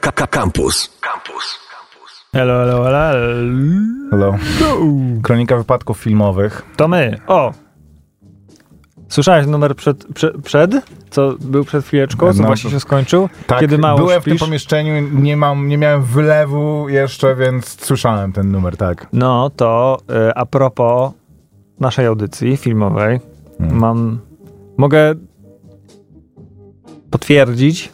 Campus. Campus. Hello, hello, hello. Hello. Kronika wypadków filmowych. To my. O! Słyszałeś numer przed, przed, przed? Co był przed chwileczką? Co No, właśnie się skończył? Tak, Kiedy mało byłem śpisz? w tym pomieszczeniu, nie, mam, nie miałem wylewu jeszcze, więc słyszałem ten numer, tak. No to y, a propos naszej audycji filmowej, Hmm. mam. Mogę potwierdzić.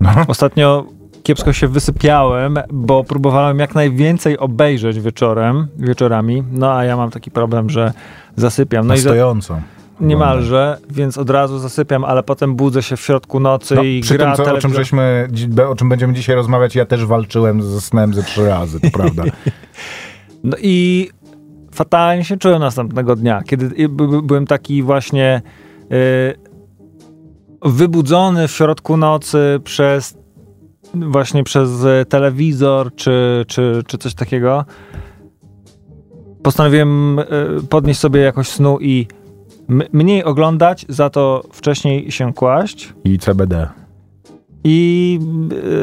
No. Ostatnio kiepsko się wysypiałem, bo próbowałem jak najwięcej obejrzeć wieczorem, wieczorami. No a ja mam taki problem, że zasypiam. No Na i za, stojąco. niemalże, więc od razu zasypiam, ale potem budzę się w środku nocy No, i przy gra tym, co, o, czym żeśmy, o czym będziemy dzisiaj rozmawiać, ja też walczyłem ze snem ze trzy razy, to prawda. No i fatalnie się czułem następnego dnia, kiedy byłem taki właśnie y, wybudzony w środku nocy przez właśnie przez y, telewizor czy, czy, czy coś takiego. Postanowiłem y, podnieść sobie jakoś snu i mniej oglądać, za to wcześniej się kłaść. I CBD. I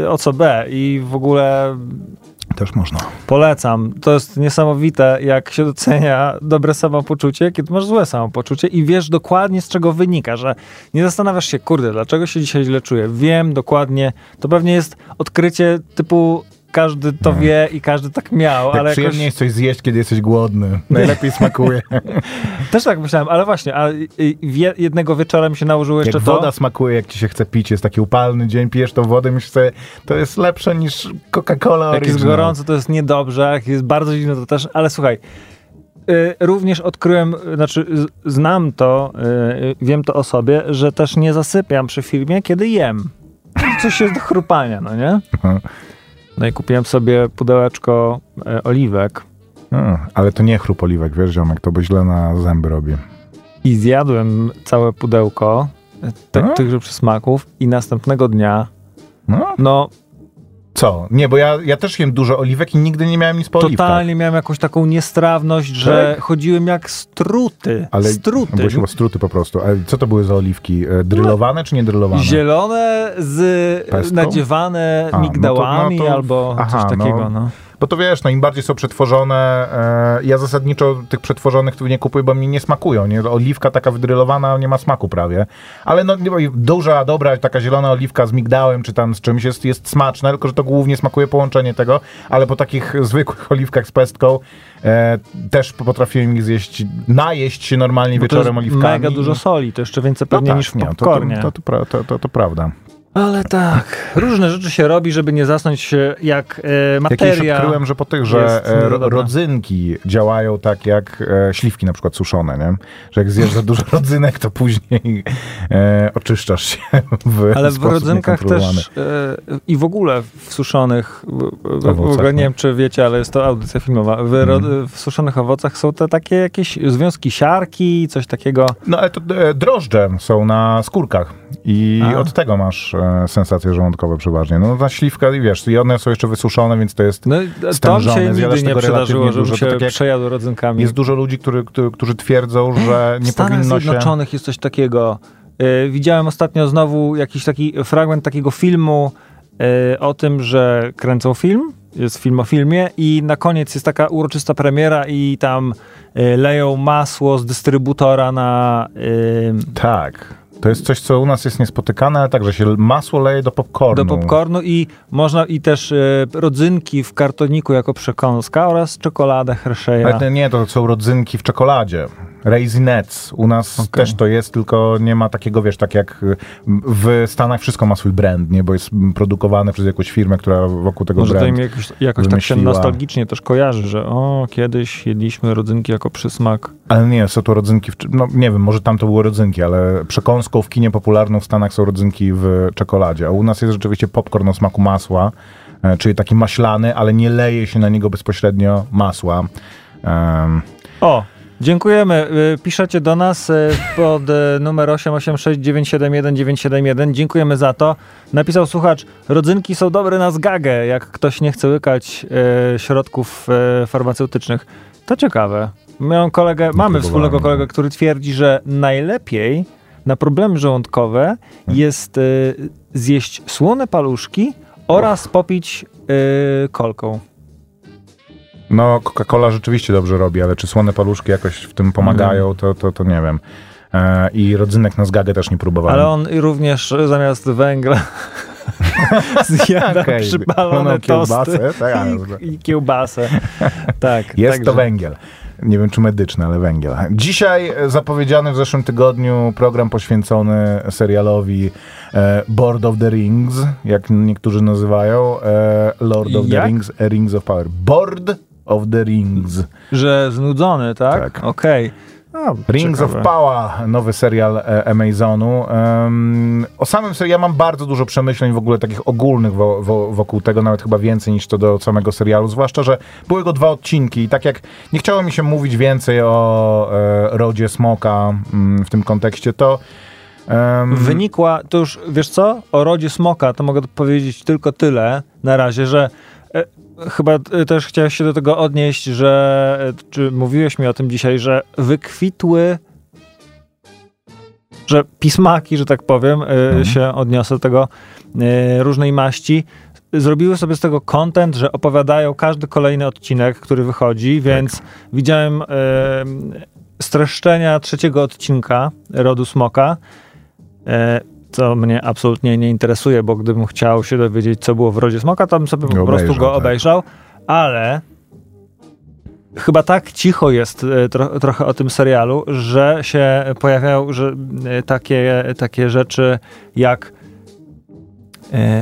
y, o co B? I w ogóle Też można. Polecam. To jest niesamowite, jak się docenia dobre samopoczucie, kiedy masz złe samopoczucie i wiesz dokładnie, z czego wynika, że nie zastanawiasz się, kurde, dlaczego się dzisiaj źle czuję. Wiem dokładnie. To pewnie jest odkrycie typu każdy to wie i każdy tak miał, Jak ale przyjemnie jakoś... jest coś zjeść, kiedy jesteś głodny. Najlepiej smakuje. Też tak myślałem, ale właśnie, a jednego wieczora mi się nałożyło jeszcze Jak to. woda smakuje, jak ci się chce pić, jest taki upalny dzień, pijesz tą wodę, myślisz sobie, to jest lepsze niż Coca-Cola Jak jest gorąco, to jest niedobrze, jak jest bardzo zimno, to też, ale słuchaj, y, również odkryłem, znaczy znam to, y, wiem to o sobie, że też nie zasypiam przy filmie, kiedy jem. Coś jest do chrupania, no nie? No i kupiłem sobie pudełeczko e, oliwek A, ale to nie chrup oliwek, wiesz ziomek, to by źle na zęby robi. i zjadłem całe pudełko te, A? tychże przysmaków i następnego dnia, No, no co? Nie, bo ja, ja też jem dużo oliwek i nigdy nie miałem nic po oliwkach. totalnie miałem jakąś taką niestrawność, że Tak? chodziłem jak struty, Ale struty. Były chyba struty po prostu. A co to były za oliwki? E, Drylowane czy nie drylowane? Zielone z Pestką? nadziewane A, no to- migdałami no to- albo aha, coś takiego, no. No. Bo to wiesz, no im bardziej są przetworzone, e, ja zasadniczo tych przetworzonych tu nie kupuję, bo mi nie smakują. Nie? Oliwka taka wydrylowana nie ma smaku prawie. Ale no duża, dobra, taka zielona oliwka z migdałem czy tam z czymś jest, jest smaczne, tylko że to głównie smakuje połączenie tego, ale po takich zwykłych oliwkach z pestką e, też potrafiłem ich zjeść, najeść się normalnie Bo wieczorem oliwkami. mega dużo soli, to jeszcze więcej No pewnie tak, niż w nie, to, to, to, to, to prawda. Ale tak, różne rzeczy się robi, żeby nie zasnąć jak e, Jakieś materia. odkryłem, że po tych, że e, rodzynki działają tak jak e, śliwki na przykład suszone, nie? Że jak zjesz za dużo rodzynek, to później e, oczyszczasz się w Ale w rodzynkach też e, i w ogóle w suszonych, w, w, w ogóle nie wiem czy wiecie, ale jest to audycja filmowa, w, Mhm. w suszonych owocach są te takie jakieś związki siarki, coś takiego. No ale to e, drożdże są na skórkach i A. od tego masz sensacje żołądkowe przeważnie. No ta śliwka, i wiesz, i one są jeszcze wysuszone, więc to jest... No, to mi Stężone, się zjadasz nigdy nie przydarzyło, to się tak jak- przejadł rodzynkami. Jest dużo ludzi, który, który, którzy twierdzą, że W nie Stanach powinno się... Zjednoczonych jest coś takiego. Y, widziałem ostatnio znowu jakiś taki fragment takiego filmu y, o tym, że kręcą film. Jest film o filmie i na koniec jest taka uroczysta premiera i tam y, leją masło z dystrybutora na... Y, Tak. To jest coś, co u nas jest niespotykane, ale także się masło leje do popcornu. do popcornu i można i też y, rodzynki w kartoniku jako przekąska oraz czekoladę Hershey'a. Ale nie, to są rodzynki w czekoladzie. Raisinets. U nas Okej. też to jest, tylko nie ma takiego, wiesz, tak jak w Stanach wszystko ma swój brand, nie? Bo jest produkowane przez jakąś firmę, która wokół tego Może to im brand... jakoś, jakoś tak się nostalgicznie też kojarzy, że o, kiedyś jedliśmy rodzynki jako przysmak. Ale nie, są to rodzynki, w... no nie wiem, może tam to były rodzynki, ale przekąską w kinie popularną w Stanach są rodzynki w czekoladzie, a u nas jest rzeczywiście popcorn o smaku masła, e, czyli taki maślany, ale nie leje się na niego bezpośrednio masła. O, dziękujemy. Y, Piszecie do nas y, pod y, numer 886971971. Dziękujemy za to. Napisał słuchacz, rodzynki są dobre na zgagę, jak ktoś nie chce łykać środków farmaceutycznych. To ciekawe. Miałem kolegę, mamy wspólnego kolegę, który twierdzi, że najlepiej na problemy żołądkowe jest y, zjeść słone paluszki oraz popić kolką. No, Coca-Cola rzeczywiście dobrze robi, ale czy słone paluszki jakoś w tym pomagają, to, to, to nie wiem. E, I rodzynek na zgagę też nie próbowałem. Ale on również zamiast węgla zjada Okej, przypalone pełną tosty kiełbasę, tak, i, i kiełbasę. Tak, Jest także- to węgiel. Nie wiem, czy medyczny, ale węgiel. Dzisiaj e, zapowiedziany w zeszłym tygodniu program poświęcony serialowi e, Board of the Rings, jak niektórzy nazywają. E, Lord of the Jak? Rings, e, Rings of Power. Board of the Rings. Że znudzony, tak? Tak. Okej. A, Rings ciekawe. of Power, nowy serial e, Amazonu. Em, o samym serialu ja mam bardzo dużo przemyśleń w ogóle takich ogólnych wo, wo, wokół tego, nawet chyba więcej niż to do samego serialu, zwłaszcza, że były go dwa odcinki i tak jak nie chciało mi się mówić więcej o e, rodzie Smoka mm, w tym kontekście, to em, Wynikła, to już wiesz co? O rodzie smoka to mogę powiedzieć tylko tyle na razie, że chyba e, też chciałeś się do tego odnieść, że e, czy mówiłeś mi o tym dzisiaj, że wykwitły że pismaki, że tak powiem, e, Mhm. się odniosę do tego różnej maści, zrobiły sobie z tego content, że opowiadają każdy kolejny odcinek, który wychodzi, więc widziałem e, streszczenia trzeciego odcinka Rodu Smoka, co mnie absolutnie nie interesuje, bo gdybym chciał się dowiedzieć, co było w Rodzie Smoka, to bym sobie po prostu obejrzał, go tak. obejrzał, ale chyba tak cicho jest e, tro, trochę o tym serialu, że się pojawiają że, e, takie, takie rzeczy jak e,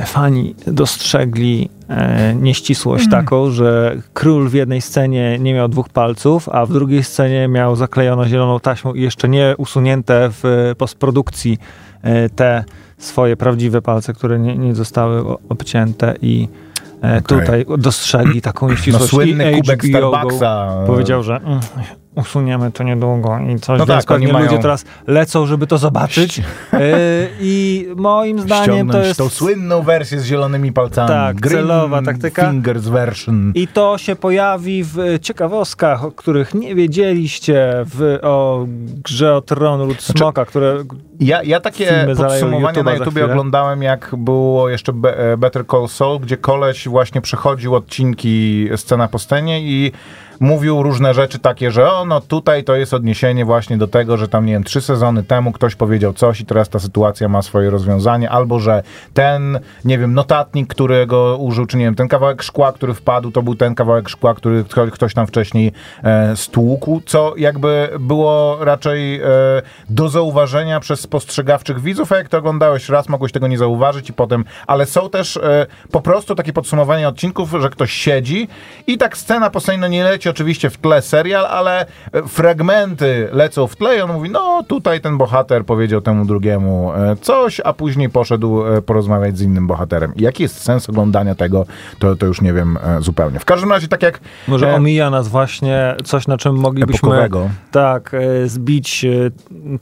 fani dostrzegli e, nieścisłość Mhm. taką, że król w jednej scenie nie miał dwóch palców, a w drugiej scenie miał zaklejoną zieloną taśmą i jeszcze nie usunięte w e, postprodukcji e, te swoje prawdziwe palce, które nie, nie zostały obcięte i e, Okej. tutaj dostrzegli taką no, nieścisłość. słynny I kubek HBO Starbucksa. Powiedział, że mm, usuniemy to niedługo i coś, No tak, oni pewnie mają- ludzie teraz lecą, żeby to zobaczyć. E, I moim zdaniem to jest... tą słynną wersję z zielonymi palcami. Tak, Green celowa taktyka. Fingers version. I to się pojawi w ciekawostkach, o których nie wiedzieliście w, o grze o tron lud smoka, które... Ja, ja takie podsumowanie na YouTubie oglądałem, jak było jeszcze Be- e, Better Call Saul, gdzie koleś właśnie przechodził odcinki scena po scenie i mówił różne rzeczy takie, że o, no tutaj to jest odniesienie właśnie do tego, że tam, nie wiem, trzy sezony temu ktoś powiedział coś i teraz ta sytuacja ma swoje rozwiązanie, albo że ten, nie wiem, notatnik, którego użył, czy nie wiem, ten kawałek szkła, który wpadł, to był ten kawałek szkła, który kto- ktoś tam wcześniej e, stłukł, co jakby było raczej e, do zauważenia przez spostrzegawczych widzów, a jak to oglądałeś raz, mogłeś tego nie zauważyć i potem, ale są też e, po prostu takie podsumowania odcinków, że ktoś siedzi i tak scena po scenie, no nie leci oczywiście w tle serial, ale e, fragmenty lecą w tle i on mówi, no tutaj ten bohater powiedział temu drugiemu e, coś, a później poszedł e, porozmawiać z innym bohaterem. Jaki jest sens oglądania tego, to, to już nie wiem zupełnie. W każdym razie, tak jak Może omija nas właśnie coś, na czym moglibyśmy epokowego. tak zbić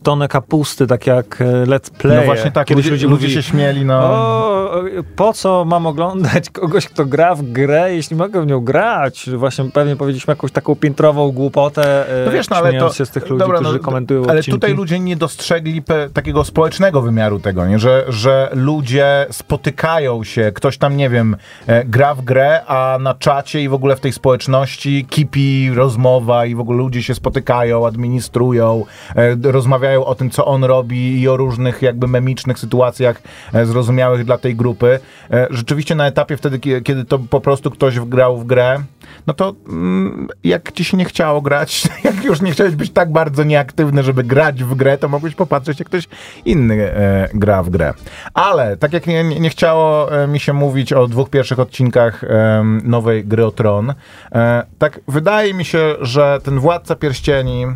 tonę kapusty, tak jak let's play. No właśnie tak, Kiedyś ludzie, ludzie się śmieli, no. O, po co mam oglądać kogoś, kto gra w grę, jeśli mogę w nią grać? Właśnie pewnie powiedzieliśmy jakąś taką piętrową głupotę, No wiesz, no ale to, się z tych ludzi, dobra, którzy no, komentują Ale odcinki. tutaj ludzie nie dostrzegli pe, takiego społecznego wymiaru tego, nie? Że, że ludzie spotykają się, ktoś tam, nie wiem, e, gra w grę, a na czacie i w ogóle w tej społeczności kipi rozmowa i w ogóle ludzie się spotykają, administrują, e, rozmawiają o tym, co on robi i o różnych jakby memicznych sytuacjach e, zrozumiałych dla tej grupy. E, rzeczywiście na etapie wtedy, kie- kiedy to po prostu ktoś wgrał w grę, no to mm, jak ci się nie chciało grać, jak już nie chciałeś być tak bardzo nieaktywny, żeby grać w grę, to mogłeś popatrzeć, jak ktoś inny e, gra w grę. Ale tak jak nie, nie chciało e, mi się mówić o dwóch pierwszych odcinkach em, nowej gry o Tron, e, tak wydaje mi się, że ten Władca Pierścieni,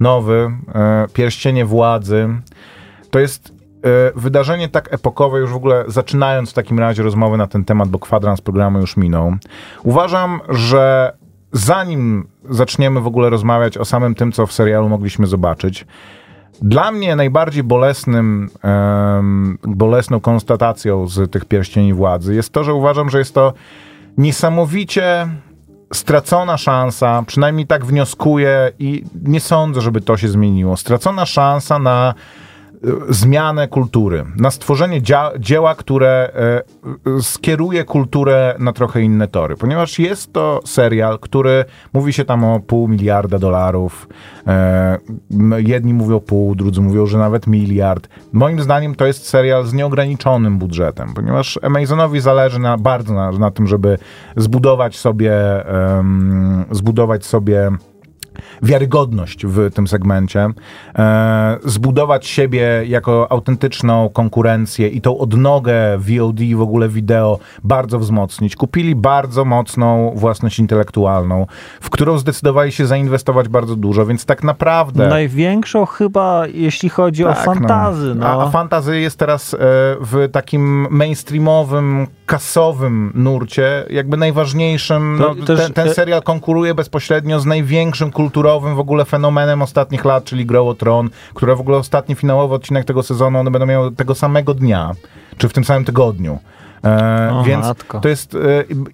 nowy, e, Pierścienie Władzy, to jest e, wydarzenie tak epokowe, już w ogóle zaczynając w takim razie rozmowę na ten temat, bo kwadrans programu już minął. Uważam, że zanim zaczniemy w ogóle rozmawiać o samym tym, co w serialu mogliśmy zobaczyć, dla mnie najbardziej bolesnym, em, bolesną konstatacją z tych pierścieni władzy jest to, że uważam, że jest to niesamowicie stracona szansa, przynajmniej tak wnioskuję i nie sądzę, żeby to się zmieniło. Stracona szansa na zmianę kultury, na stworzenie dzia- dzieła, które e, skieruje kulturę na trochę inne tory. Ponieważ jest to serial, który mówi się tam o pół miliarda dolarów. E, jedni mówią pół, drudzy mówią, że nawet miliard. Moim zdaniem to jest serial z nieograniczonym budżetem, ponieważ Amazonowi zależy na, bardzo na, na tym, żeby zbudować sobie, zbudować sobie wiarygodność w tym segmencie, e, zbudować siebie jako autentyczną konkurencję i tą odnogę VOD w ogóle wideo bardzo wzmocnić. Kupili bardzo mocną własność intelektualną, w którą zdecydowali się zainwestować bardzo dużo, więc tak naprawdę... Największą chyba, jeśli chodzi tak, o fantazy. No. A, a fantazy jest teraz e, w takim mainstreamowym, kasowym nurcie, jakby najważniejszym. No, ten, ten e- serial konkuruje bezpośrednio z największym kulturowym w ogóle fenomenem ostatnich lat, czyli Grow o Tron, które w ogóle ostatni finałowy odcinek tego sezonu, one będą miały tego samego dnia, czy w tym samym tygodniu. E, o, więc matko. to jest, e,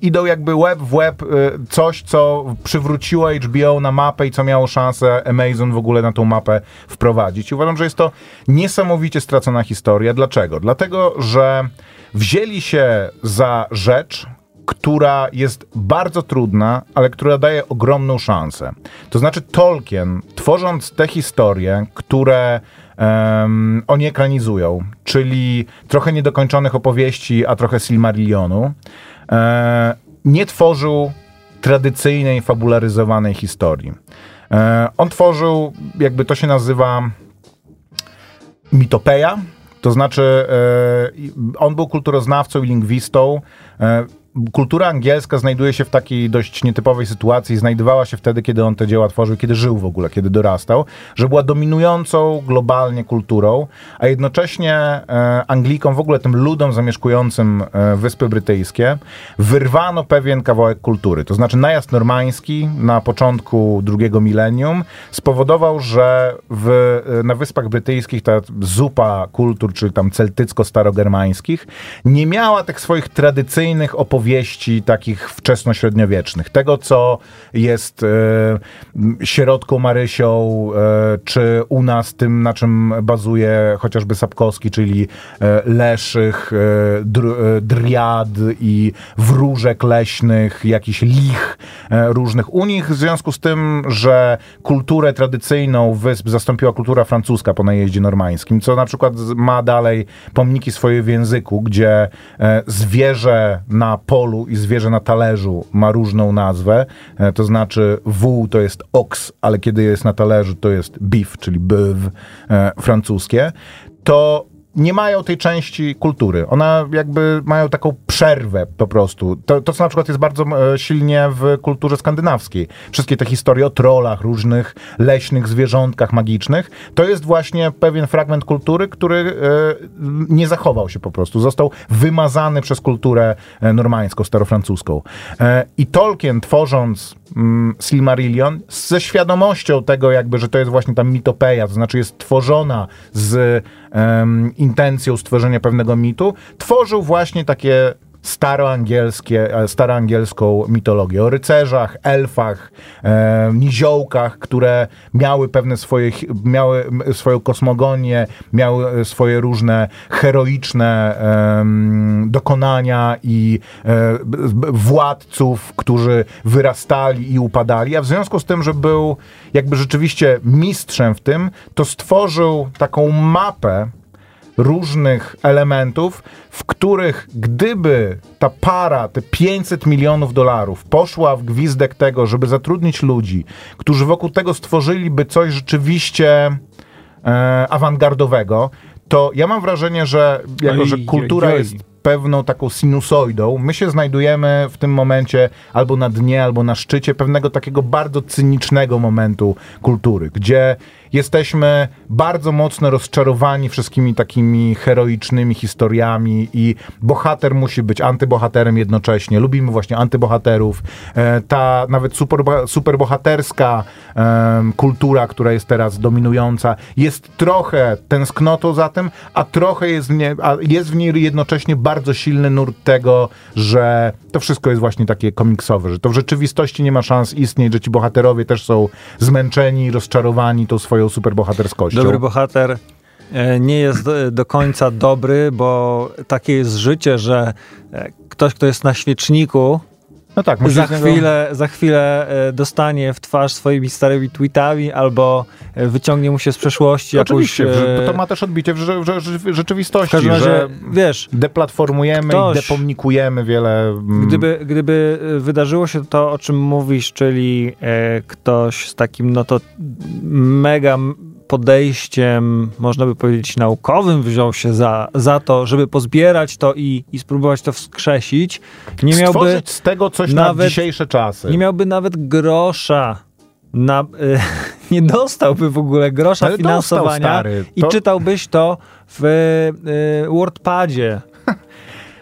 idą jakby web w web, e, coś, co przywróciło HBO na mapę i co miało szansę Amazon w ogóle na tą mapę wprowadzić. I uważam, że jest to niesamowicie stracona historia. Dlaczego? Dlatego, że wzięli się za rzecz, która jest bardzo trudna, ale która daje ogromną szansę. To znaczy Tolkien, tworząc te historie, które um, oni ekranizują, czyli trochę niedokończonych opowieści, a trochę Silmarillionu, e, nie tworzył tradycyjnej, fabularyzowanej historii. E, on tworzył, jakby to się nazywa, mitopeja, to znaczy, e, on był kulturoznawcą i lingwistą. E, kultura angielska znajduje się w takiej dość nietypowej sytuacji, znajdowała się wtedy, kiedy on te dzieła tworzył, kiedy żył w ogóle, kiedy dorastał, że była dominującą globalnie kulturą, a jednocześnie e, Anglikom, w ogóle tym ludom zamieszkującym e, Wyspy Brytyjskie, wyrwano pewien kawałek kultury. To znaczy najazd normański na początku drugiego milenium spowodował, że w, e, na Wyspach Brytyjskich ta zupa kultur, czyli tam celtycko-starogermańskich, nie miała tych swoich tradycyjnych opowieści opowieści takich wczesnośredniowiecznych. Tego, co jest e, Sierotką Marysią, e, czy u nas tym, na czym bazuje chociażby Sapkowski, czyli e, Leszych, e, dr, e, Driad i wróżek leśnych, jakichś lich różnych. U nich w związku z tym, że kulturę tradycyjną wysp zastąpiła kultura francuska po najeździe normańskim, co na przykład ma dalej pomniki swoje w języku, gdzie zwierzę na polu i zwierzę na talerzu ma różną nazwę, e, to znaczy wół to jest ox, ale kiedy jest na talerzu to jest beef, czyli bœuf e, francuskie, to nie mają tej części kultury. Ona jakby mają taką przerwę po prostu. To, to co na przykład jest bardzo e, silnie w kulturze skandynawskiej. Wszystkie te historie o trollach, różnych leśnych zwierzątkach magicznych, to jest właśnie pewien fragment kultury, który e, nie zachował się po prostu. Został wymazany przez kulturę e, normańską, starofrancuską. I Tolkien tworząc mm, Silmarillion ze świadomością tego jakby, że to jest właśnie ta mitopeja, to znaczy jest tworzona z intencją stworzenia pewnego mitu, tworzył właśnie takie staroangielskie, e, staroangielską mitologię. O rycerzach, elfach, e, niziołkach, które miały pewne swoje, miały swoją kosmogonię, miały swoje różne heroiczne e, dokonania i e, władców, którzy wyrastali i upadali, a w związku z tym, że był jakby rzeczywiście mistrzem w tym, to stworzył taką mapę różnych elementów, w których gdyby ta para, te 500 milionów dolarów poszła w gwizdek tego, żeby zatrudnić ludzi, którzy wokół tego stworzyliby coś rzeczywiście e, awangardowego, to ja mam wrażenie, że jako, że kultura jest pewną taką sinusoidą. My się znajdujemy w tym momencie albo na dnie, albo na szczycie pewnego takiego bardzo cynicznego momentu kultury, gdzie jesteśmy bardzo mocno rozczarowani wszystkimi takimi heroicznymi historiami i bohater musi być antybohaterem jednocześnie. Lubimy właśnie antybohaterów. E, ta nawet super, superbohaterska kultura, która jest teraz dominująca, jest trochę tęsknotą za tym, a trochę jest w, nie, a jest w niej jednocześnie bardzo silny nurt tego, że to wszystko jest właśnie takie komiksowe, że to w rzeczywistości nie ma szans istnieć, że ci bohaterowie też są zmęczeni, rozczarowani tą swoją superbohaterskością. Dobry bohater e, nie jest do, do końca dobry, bo takie jest życie, że e, ktoś, kto jest na świeczniku, No tak, za niego- chwilę, za chwilę e, dostanie w twarz swoimi starymi tweetami albo e, wyciągnie mu się z przeszłości jakąś... Oczywiście, e, to ma też odbicie w, rze- w, rze- w rzeczywistości, w razie, że wiesz, deplatformujemy Ktoś- i depomnikujemy wiele... mm, Gdyby, gdyby wydarzyło się to, o czym mówisz, czyli ktoś z takim, no to mega podejściem, można by powiedzieć, naukowym wziął się za, za to, żeby pozbierać to i, i spróbować to wskrzesić, nie miałby, stworzyć z tego coś na nawet- dzisiejsze czasy. nie miałby nawet grosza na, e, nie dostałby w ogóle grosza Ale finansowania stary. i To- czytałbyś to w e, WordPadzie.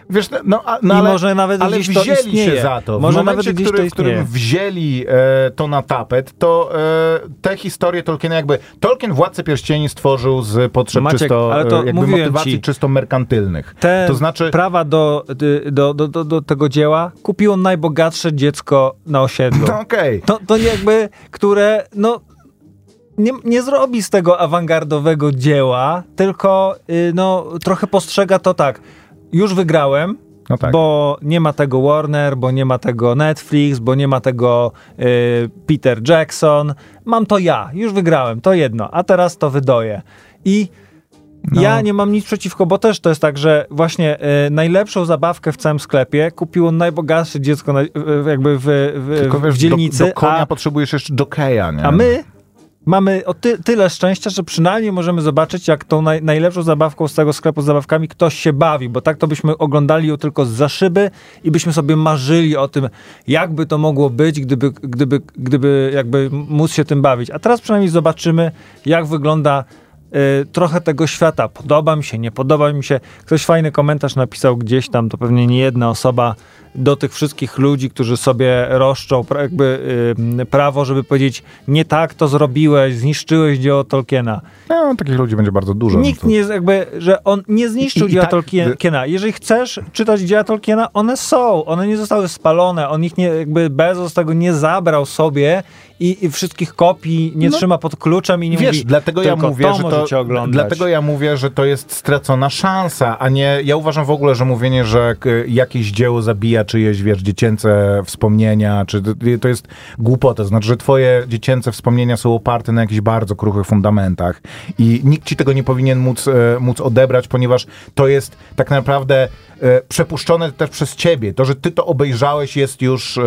Wiesz, no, a, no I ale, może nawet ale gdzieś to wzięli istnieje. się za to. Może w momencie, nawet gdzieś który, to w którym wzięli e, to na tapet, to e, te historie Tolkiena jakby... Tolkien Władcę Pierścieni stworzył z potrzeb Maciek, czysto, ale to e, jakby motywacji ci. czysto merkantylnych. Te To znaczy... prawa do, do, do, do, do tego dzieła kupiło najbogatsze dziecko na osiedlu. No okej. To, to jakby, które no nie, nie zrobi z tego awangardowego dzieła, tylko y, no, trochę postrzega to tak. Już wygrałem, No tak. bo nie ma tego Warner, bo nie ma tego Netflix, bo nie ma tego y, Peter Jackson. Mam to ja, już wygrałem, to jedno, a teraz to wydoję. I No. ja nie mam nic przeciwko, bo też to jest tak, że właśnie y, najlepszą zabawkę w całym sklepie kupiło najbogatsze dziecko na, w- jakby w, w, Tylko wiesz, w dzielnicy, do, do konia a, potrzebujesz jeszcze jokeja, nie? a my mamy o ty, tyle szczęścia, że przynajmniej możemy zobaczyć, jak tą naj, najlepszą zabawką z tego sklepu z zabawkami ktoś się bawi, bo tak to byśmy oglądali ją tylko z szyby i byśmy sobie marzyli o tym, jakby to mogło być, gdyby, gdyby, gdyby jakby móc się tym bawić. A teraz przynajmniej zobaczymy, jak wygląda y, trochę tego świata. Podoba mi się, nie podoba mi się. Ktoś fajny komentarz napisał gdzieś tam, to pewnie nie jedna osoba, do tych wszystkich ludzi, którzy sobie roszczą jakby y, prawo, żeby powiedzieć, nie tak to zrobiłeś, zniszczyłeś dzieło Tolkiena. No, takich ludzi będzie bardzo dużo. Nikt nie jest jakby, że on nie zniszczył I- i dzieła tak- Tolkiena. Jeżeli chcesz czytać dzieła Tolkiena, one są, one nie zostały spalone, on ich nie, jakby Bezos tego nie zabrał sobie i, i wszystkich kopii nie No. trzyma pod kluczem i nie Wiesz, mówi, dlatego ja mówię, to że to, oglądać. dlatego ja mówię, że to jest stracona szansa, a nie, ja uważam w ogóle, że mówienie, że jakieś dzieło zabija czyjeś, wiesz, dziecięce wspomnienia, czy to- jest głupota, znaczy, że twoje dziecięce wspomnienia są oparte na jakichś bardzo kruchych fundamentach i nikt ci tego nie powinien móc, e, móc odebrać, ponieważ to jest tak naprawdę przepuszczone też przez ciebie. To, że ty to obejrzałeś jest już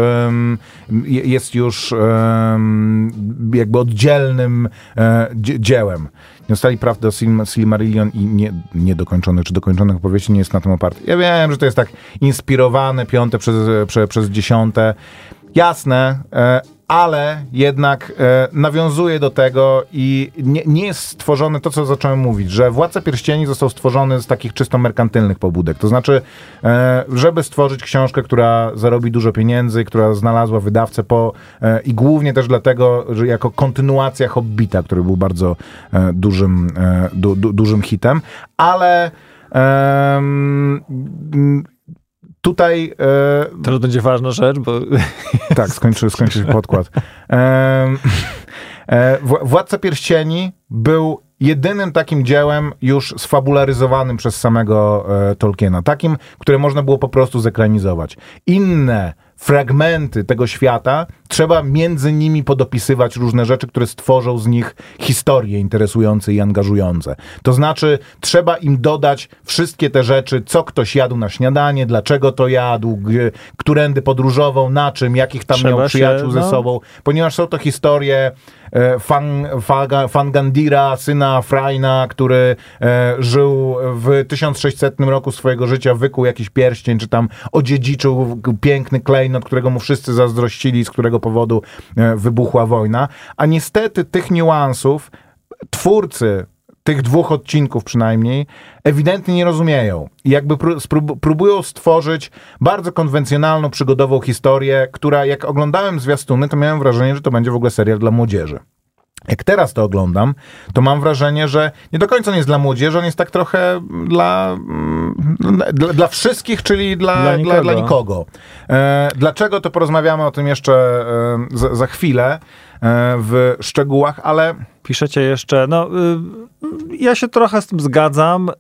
jest już jakby oddzielnym e, dzie- dziełem. Nie dostali praw do Sil- Silmarillion i nie, niedokończonych czy dokończonych opowieści nie jest na tym oparty. Ja wiem, że to jest tak inspirowane piąte przez, prze, przez dziesiąte. Jasne, e, ale jednak e, nawiązuje do tego i nie, nie jest stworzone to, co zacząłem mówić, że Władca Pierścieni został stworzony z takich czysto merkantylnych pobudek. To znaczy, e, żeby stworzyć książkę, która zarobi dużo pieniędzy, która znalazła wydawcę po e, i głównie też dlatego, że jako kontynuacja Hobbita, który był bardzo e, dużym, e, du, du, dużym hitem, ale em, m, tutaj e, Teraz będzie ważna rzecz, bo tak, skończy, skończy się podkład. E, Wła- Władca Pierścieni był jedynym takim dziełem już sfabularyzowanym przez samego e, Tolkiena. Takim, które można było po prostu zekranizować. Inne fragmenty tego świata trzeba między nimi podopisywać różne rzeczy, które stworzą z nich historie interesujące i angażujące. To znaczy, trzeba im dodać wszystkie te rzeczy, co ktoś jadł na śniadanie, dlaczego to jadł, g- którędy podróżował, na czym, jakich tam Trzeba miał się, przyjaciół ze no. sobą, ponieważ są to historie e, Fan, Faga, Fangandira, syna Frajna, który e, żył w 1600 roku swojego życia, wykuł jakiś pierścień, czy tam odziedziczył piękny klejnot, którego mu wszyscy zazdrościli, z którego powodu e, wybuchła wojna. A niestety tych niuansów twórcy tych dwóch odcinków przynajmniej, ewidentnie nie rozumieją. I jakby próbują stworzyć bardzo konwencjonalną, przygodową historię, która jak oglądałem zwiastuny, to miałem wrażenie, że to będzie w ogóle serial dla młodzieży. Jak teraz to oglądam, to mam wrażenie, że nie do końca on jest dla młodzieży, on jest tak trochę dla mm, Dla, dla wszystkich, czyli dla, Dla dla, nikogo. dla nikogo. E, dlaczego, to porozmawiamy o tym jeszcze e, za, za chwilę e, w szczegółach, ale Piszecie jeszcze, no y, ja się trochę z tym zgadzam.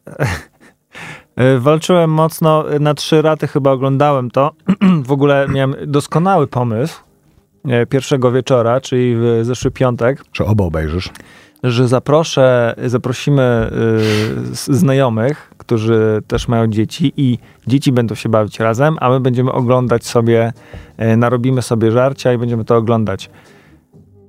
Y, Walczyłem mocno, na trzy raty chyba oglądałem to. W ogóle miałem doskonały pomysł e, pierwszego wieczora, czyli w zeszły piątek, czy oba obejrzysz? Że zaproszę, zaprosimy y, znajomych, którzy też mają dzieci i dzieci będą się bawić razem, a my będziemy oglądać sobie, e, narobimy sobie żarcia i będziemy to oglądać.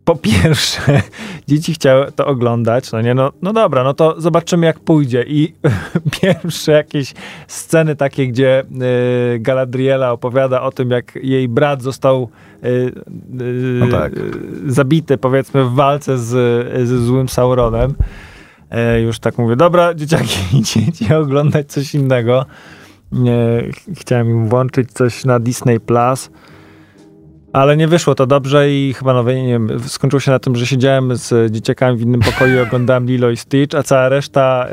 Po pierwsze, dzieci chciały to oglądać, no nie, no, no dobra, no to zobaczymy jak pójdzie i pierwsze jakieś sceny takie, gdzie y, Galadriela opowiada o tym, jak jej brat został y, y, No tak. zabity, powiedzmy, w walce z, ze złym Sauronem. E, już tak mówię, dobra, dzieciaki, idźcie oglądać coś innego. Chciałem im włączyć coś na Disney Plus, ale nie wyszło to dobrze i chyba no, nie wiem, skończyło się na tym, że siedziałem z dzieciakami w innym pokoju i oglądałem Lilo i Stitch, a cała reszta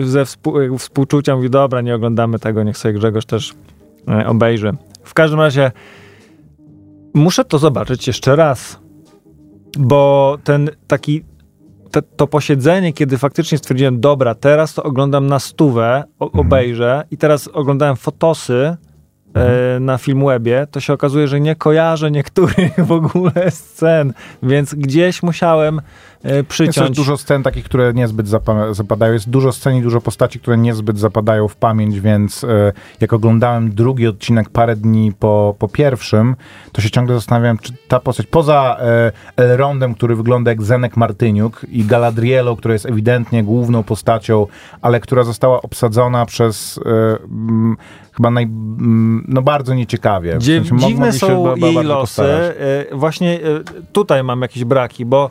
y, ze współ, współczucia mówi, dobra, nie oglądamy tego, niech sobie Grzegorz też y, obejrzy. W każdym razie muszę to zobaczyć jeszcze raz, bo ten taki te, to posiedzenie, kiedy faktycznie stwierdziłem, dobra, teraz to oglądam na stówę, o, Mhm. obejrzę i teraz oglądałem fotosy na Filmwebie, to się okazuje, że nie kojarzę niektórych w ogóle scen, więc gdzieś musiałem e, Jest przyciąć. też dużo scen takich, które niezbyt zapa- zapadają. Jest dużo scen i dużo postaci, które niezbyt zapadają w pamięć, więc e, jak oglądałem drugi odcinek parę dni po, po pierwszym, to się ciągle zastanawiałem, czy ta postać, poza e, Elrondem, który wygląda jak Zenek Martyniuk i Galadrielą, która jest ewidentnie główną postacią, ale która została obsadzona przez chyba naj, no bardzo nieciekawie. W sensie dziwne są jej losy. postarać. Właśnie tutaj mam jakieś braki, bo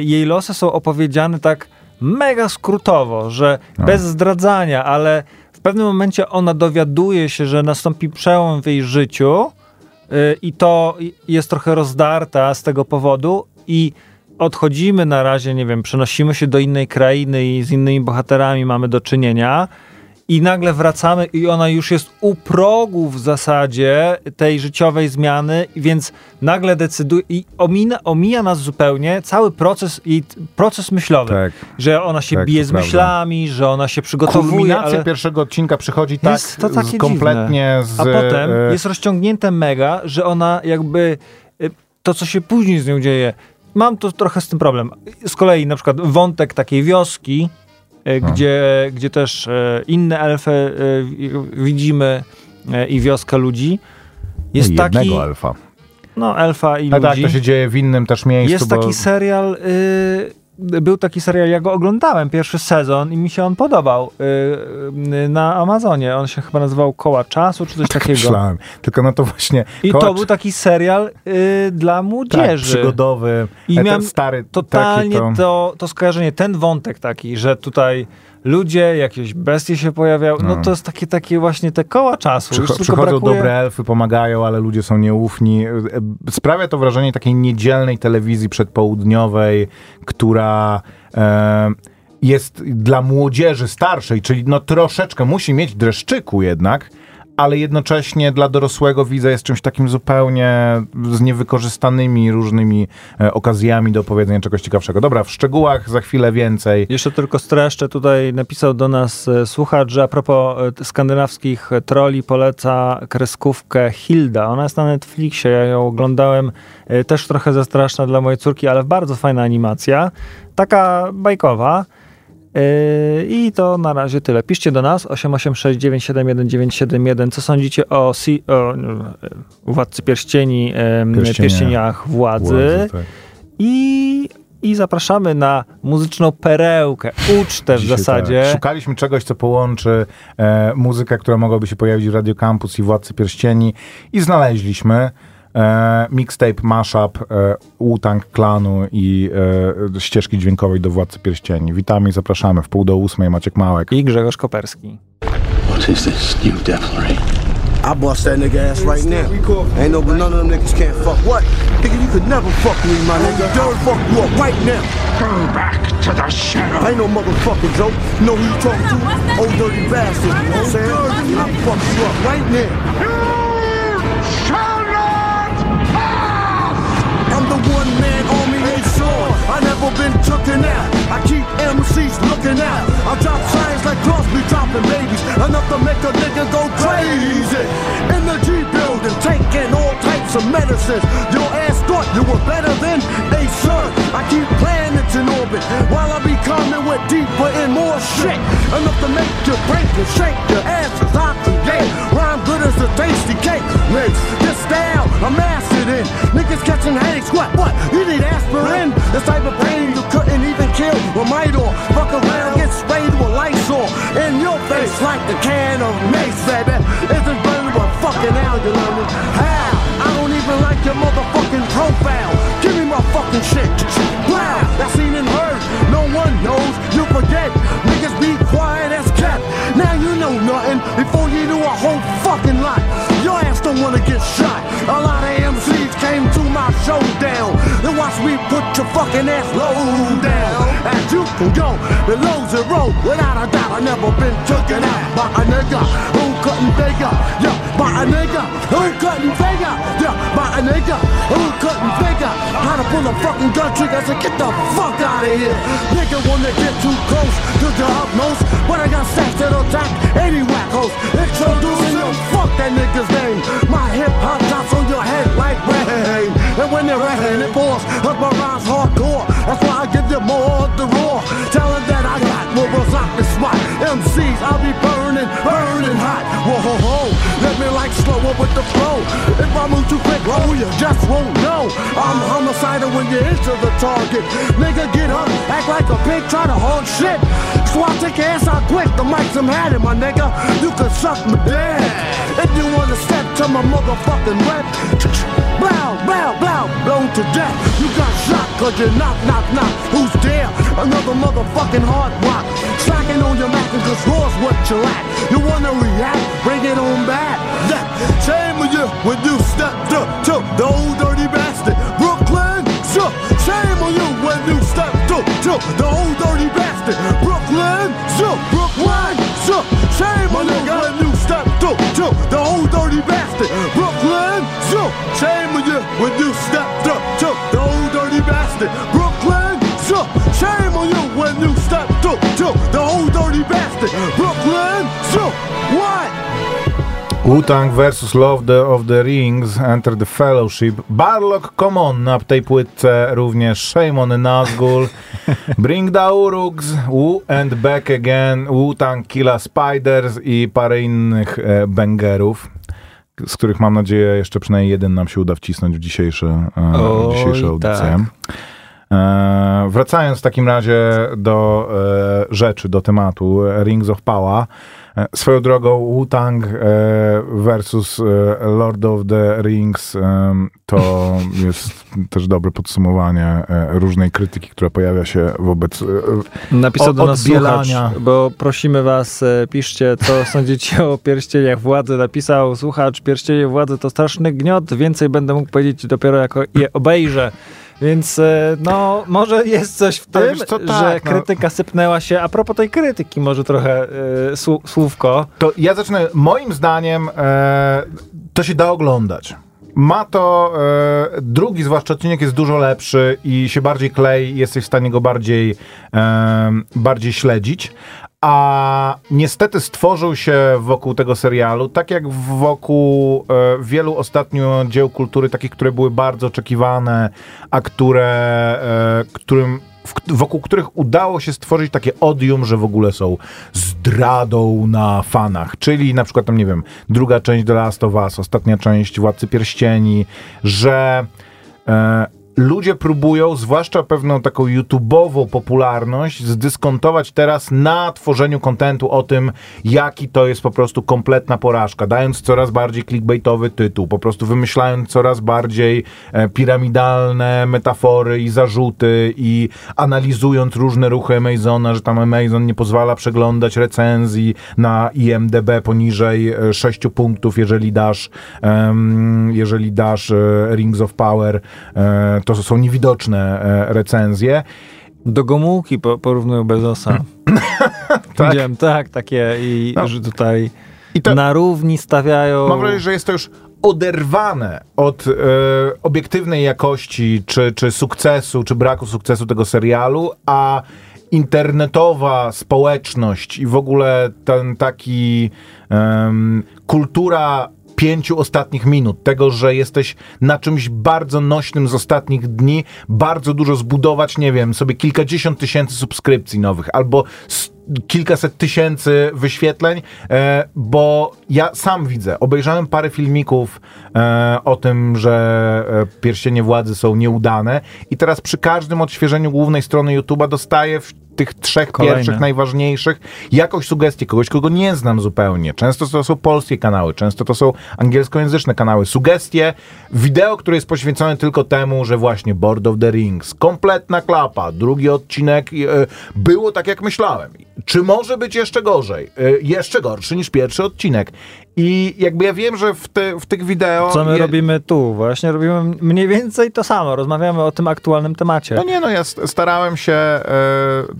jej losy są opowiedziane tak mega skrótowo, że No. bez zdradzania, ale w pewnym momencie ona dowiaduje się, że nastąpi przełom w jej życiu e, i to jest trochę rozdarta z tego powodu i odchodzimy na razie, nie wiem, przenosimy się do innej krainy i z innymi bohaterami mamy do czynienia i nagle wracamy i ona już jest u progu w zasadzie tej życiowej zmiany, więc nagle decyduje i omina, omija nas zupełnie cały proces, t- proces myślowy. Tak. Że ona się Tak, bije z prawda. myślami, że ona się przygotowuje, Kulminacja ale... pierwszego odcinka przychodzi tak Jest to takie z, kompletnie z... A potem e, jest rozciągnięte mega, że ona jakby y, to, co się później z nią dzieje, mam tu trochę z tym problem. Z kolei na przykład wątek takiej wioski, y, No. gdzie, gdzie też y, inne elfy wi- widzimy i wioskę ludzi, jest jednego taki, elfa. no elfa i A tak, ludzi. to się dzieje w innym też miejscu. jest bo... taki serial, y, był taki serial, ja go oglądałem, pierwszy sezon i mi się on podobał y, y, na Amazonie. On się chyba nazywał Koła Czasu, czy coś takiego. Myślałem. Tylko no to właśnie... I to był taki serial y, dla tak, młodzieży. przygodowy. I ten miałem stary Totalnie taki to... to, to skojarzenie, ten wątek taki, że tutaj ludzie, jakieś bestie się pojawiały, no, No. to jest takie, takie właśnie te koła czasu. Przycho- przychodzą brakuje... dobre elfy, pomagają, ale ludzie są nieufni. E, Sprawia to wrażenie takiej niedzielnej telewizji przedpołudniowej, która e, jest dla młodzieży starszej, czyli no troszeczkę musi mieć dreszczyku jednak, ale jednocześnie dla dorosłego widza jest czymś takim zupełnie z niewykorzystanymi różnymi e, okazjami do opowiedzenia czegoś ciekawszego. Dobra, w szczegółach za chwilę więcej. Jeszcze tylko streszczę, tutaj napisał do nas e, słuchacz, że a propos e, skandynawskich troli poleca kreskówkę Hilda. Ona jest na Netflixie, ja ją oglądałem, też trochę za straszna dla mojej córki, ale bardzo fajna animacja, taka bajkowa. E, I to na razie tyle. Piszcie do nas 886971971. Co sądzicie o, si- o e, Władcy Pierścieni, Pierścienia. Pierścieniach Władzy? Władzy, tak. I, I zapraszamy na muzyczną perełkę, ucztę w Dzisiaj zasadzie. Tak. Szukaliśmy czegoś, co połączy e, muzykę, która mogłaby się pojawić w Radio Campus i Władcy Pierścieni i znaleźliśmy e, mixtape, mashup e, Klanu i e, ścieżki dźwiękowej do Władcy Pierścieni. Witamy i zapraszamy. W pół do ósmej Maciek Małek. I Grzegorz Koperski. What is this new devilry? I bust that nigga ass right now. Ain't no, none of them niggas can't fuck. What? Nigga, you could never fuck me, my nigga. Dirt fuck you up right now. Go back to the shadow. I ain't no motherfucking joke. Know who you talking to? Old dirty bastard. You know what I'm saying? I'll fuck you up right now. The one man army ain't. I never been taken out. I keep MCs looking out. I drop signs like Crosby dropping babies. Enough to make a nigga go crazy. In the G building, taking all types of medicines. Your ass thought you were better than a son. I keep planets in orbit while I be coming with deeper and more shit. Enough to make you break and shake your asses. Rhyme good as a tasty cake mix. This style, I'm mastered in. Niggas catching headaches. What? What? You need aspirin? This type of pain you couldn't even kill with Midor. Fuck around, get sprayed with Lysol in your face like a can of mace, baby. Isn't burning but fucking out, you know me? How? I don't even like your motherfucking profile. Give me my fucking shit. Wow, that's seen and heard. No one knows. You forget. Niggas be quiet. Now you know nothing before you knew a whole fucking lot. Your ass don't wanna get shot. A lot of MCs came to my showdown. Then watch me put your fucking ass low down. As you can go below zero. Without a doubt, I never been taken out by a nigga who couldn't figure. Yeah, by a nigga who couldn't figure. Yeah, by a nigga who couldn't figure how to pull a fucking gun trigger. So get the fuck out of here. Nigga wanna get too close to the utmost. But I got stacks that'll attack any wackos. Introducing you, fuck that nigga's name. My hip hop drops on your head like rain. And when rain, it pours. Cause my rhymes hardcore. That's why I give you more of the raw. Them that I got more was out the spot. MCs, I'll be burning, burning hot. Whoa, ho, ho. Let me like slower with the flow. If I move too quick, oh, you just won't know. I'm homicidal when you enter the target. Nigga, get up, act like a pig, try to hold shit. So I take your ass out quick. The mic's I'm had my nigga. You can suck me dead. If you wanna step to my motherfucking rep, blow, blow, blow, blown to death. You got shot cause you knock, knock, knock. Who's there? Another motherfucking hard rock. Slacking on your Mac cause raw's what you lack. You wanna react? Bring it on back. Yeah. Shame on you when you step to, to the old dirty bastard. Brooklyn, so to, the old dirty bastard. Brooklyn, so Brooklyn, so shame on you when you step to, to the old dirty bastard. Brooklyn, so shame on you when you step to, to the old dirty bastard. Brooklyn, so shame on you when you step to, to the old dirty bastard. Brooklyn, so what? Wu-Tang vs. Love the, of the Rings, Enter the Fellowship, Barlock Common na tej płytce również Shaman Nazgul, Bring the Urugs, Wu and Back Again, Wu-Tang Killa Spiders i parę innych e, bangerów, z których mam nadzieję jeszcze przynajmniej jeden nam się uda wcisnąć w dzisiejsze, e, dzisiejsze audycje. tak. E, wracając w takim razie do e, rzeczy, do tematu Rings of Power. E, Swoją drogą Wu-Tang e, versus e, Lord of the Rings to jest też dobre podsumowanie różnej krytyki, która pojawia się wobec Napisał do nas słuchacz, bo prosimy was, piszcie, co sądzicie o pierścieniach władzy. Napisał słuchacz, pierścienie władzy to straszny gniot, więcej będę mógł powiedzieć dopiero jako je obejrzę. Więc e, no, może jest coś w Ale tym, wiesz co, że tak, no. krytyka sypnęła się. A propos tej krytyki, może trochę słu- słówko. To ja zacznę. Moim zdaniem e, to się da oglądać. Ma to, e, drugi zwłaszcza odcinek jest dużo lepszy i się bardziej klei, jesteś w stanie go bardziej, e, bardziej śledzić. A niestety stworzył się wokół tego serialu, tak jak wokół e, wielu ostatnio dzieł kultury, takich, które były bardzo oczekiwane, a które, e, którym wokół których udało się stworzyć takie odium, że w ogóle są zdradą na fanach. Czyli na przykład tam, nie wiem, druga część The Last of Us, ostatnia część Władcy Pierścieni, że e, ludzie próbują, zwłaszcza pewną taką YouTube'ową popularność, zdyskontować teraz na tworzeniu kontentu o tym, jaki to jest po prostu kompletna porażka, dając coraz bardziej clickbaitowy tytuł, po prostu wymyślając coraz bardziej e, piramidalne metafory i zarzuty i analizując różne ruchy Amazona, że tam Amazon nie pozwala przeglądać recenzji na IMDB poniżej e, 6 punktów, jeżeli dasz, jeżeli dasz e, Rings of Power, e, to są niewidoczne e, recenzje. Do Gomułki po, porównują Bezosa. Tak? Widziałem, tak, takie i No. że tutaj to, na równi stawiają... Mam wrażenie, że jest to już oderwane od e, obiektywnej jakości, czy, czy sukcesu, czy braku sukcesu tego serialu, a internetowa społeczność i w ogóle ten taki em, kultura pięciu ostatnich minut, tego, że jesteś na czymś bardzo nośnym z ostatnich dni, bardzo dużo zbudować, nie wiem, sobie kilkadziesiąt tysięcy subskrypcji nowych, albo kilkaset tysięcy wyświetleń, e, bo ja sam widzę, obejrzałem parę filmików e, o tym, że e, pierścienie władzy są nieudane i teraz przy każdym odświeżeniu głównej strony YouTube'a dostaję tych trzech Kolejne. pierwszych najważniejszych jakąś sugestię kogoś, kogo nie znam zupełnie. Często to są polskie kanały, często to są angielskojęzyczne kanały. Sugestie, wideo, które jest poświęcone tylko temu, że właśnie Board of the Rings, kompletna klapa, drugi odcinek e, było tak jak myślałem. Czy może być jeszcze gorzej? E, jeszcze gorszy niż pierwszy odcinek. I jakby ja wiem, że w, te, w tych wideo... Co my je- robimy tu? Właśnie robimy mniej więcej to samo. Rozmawiamy o tym aktualnym temacie. No nie, no ja st- starałem się e,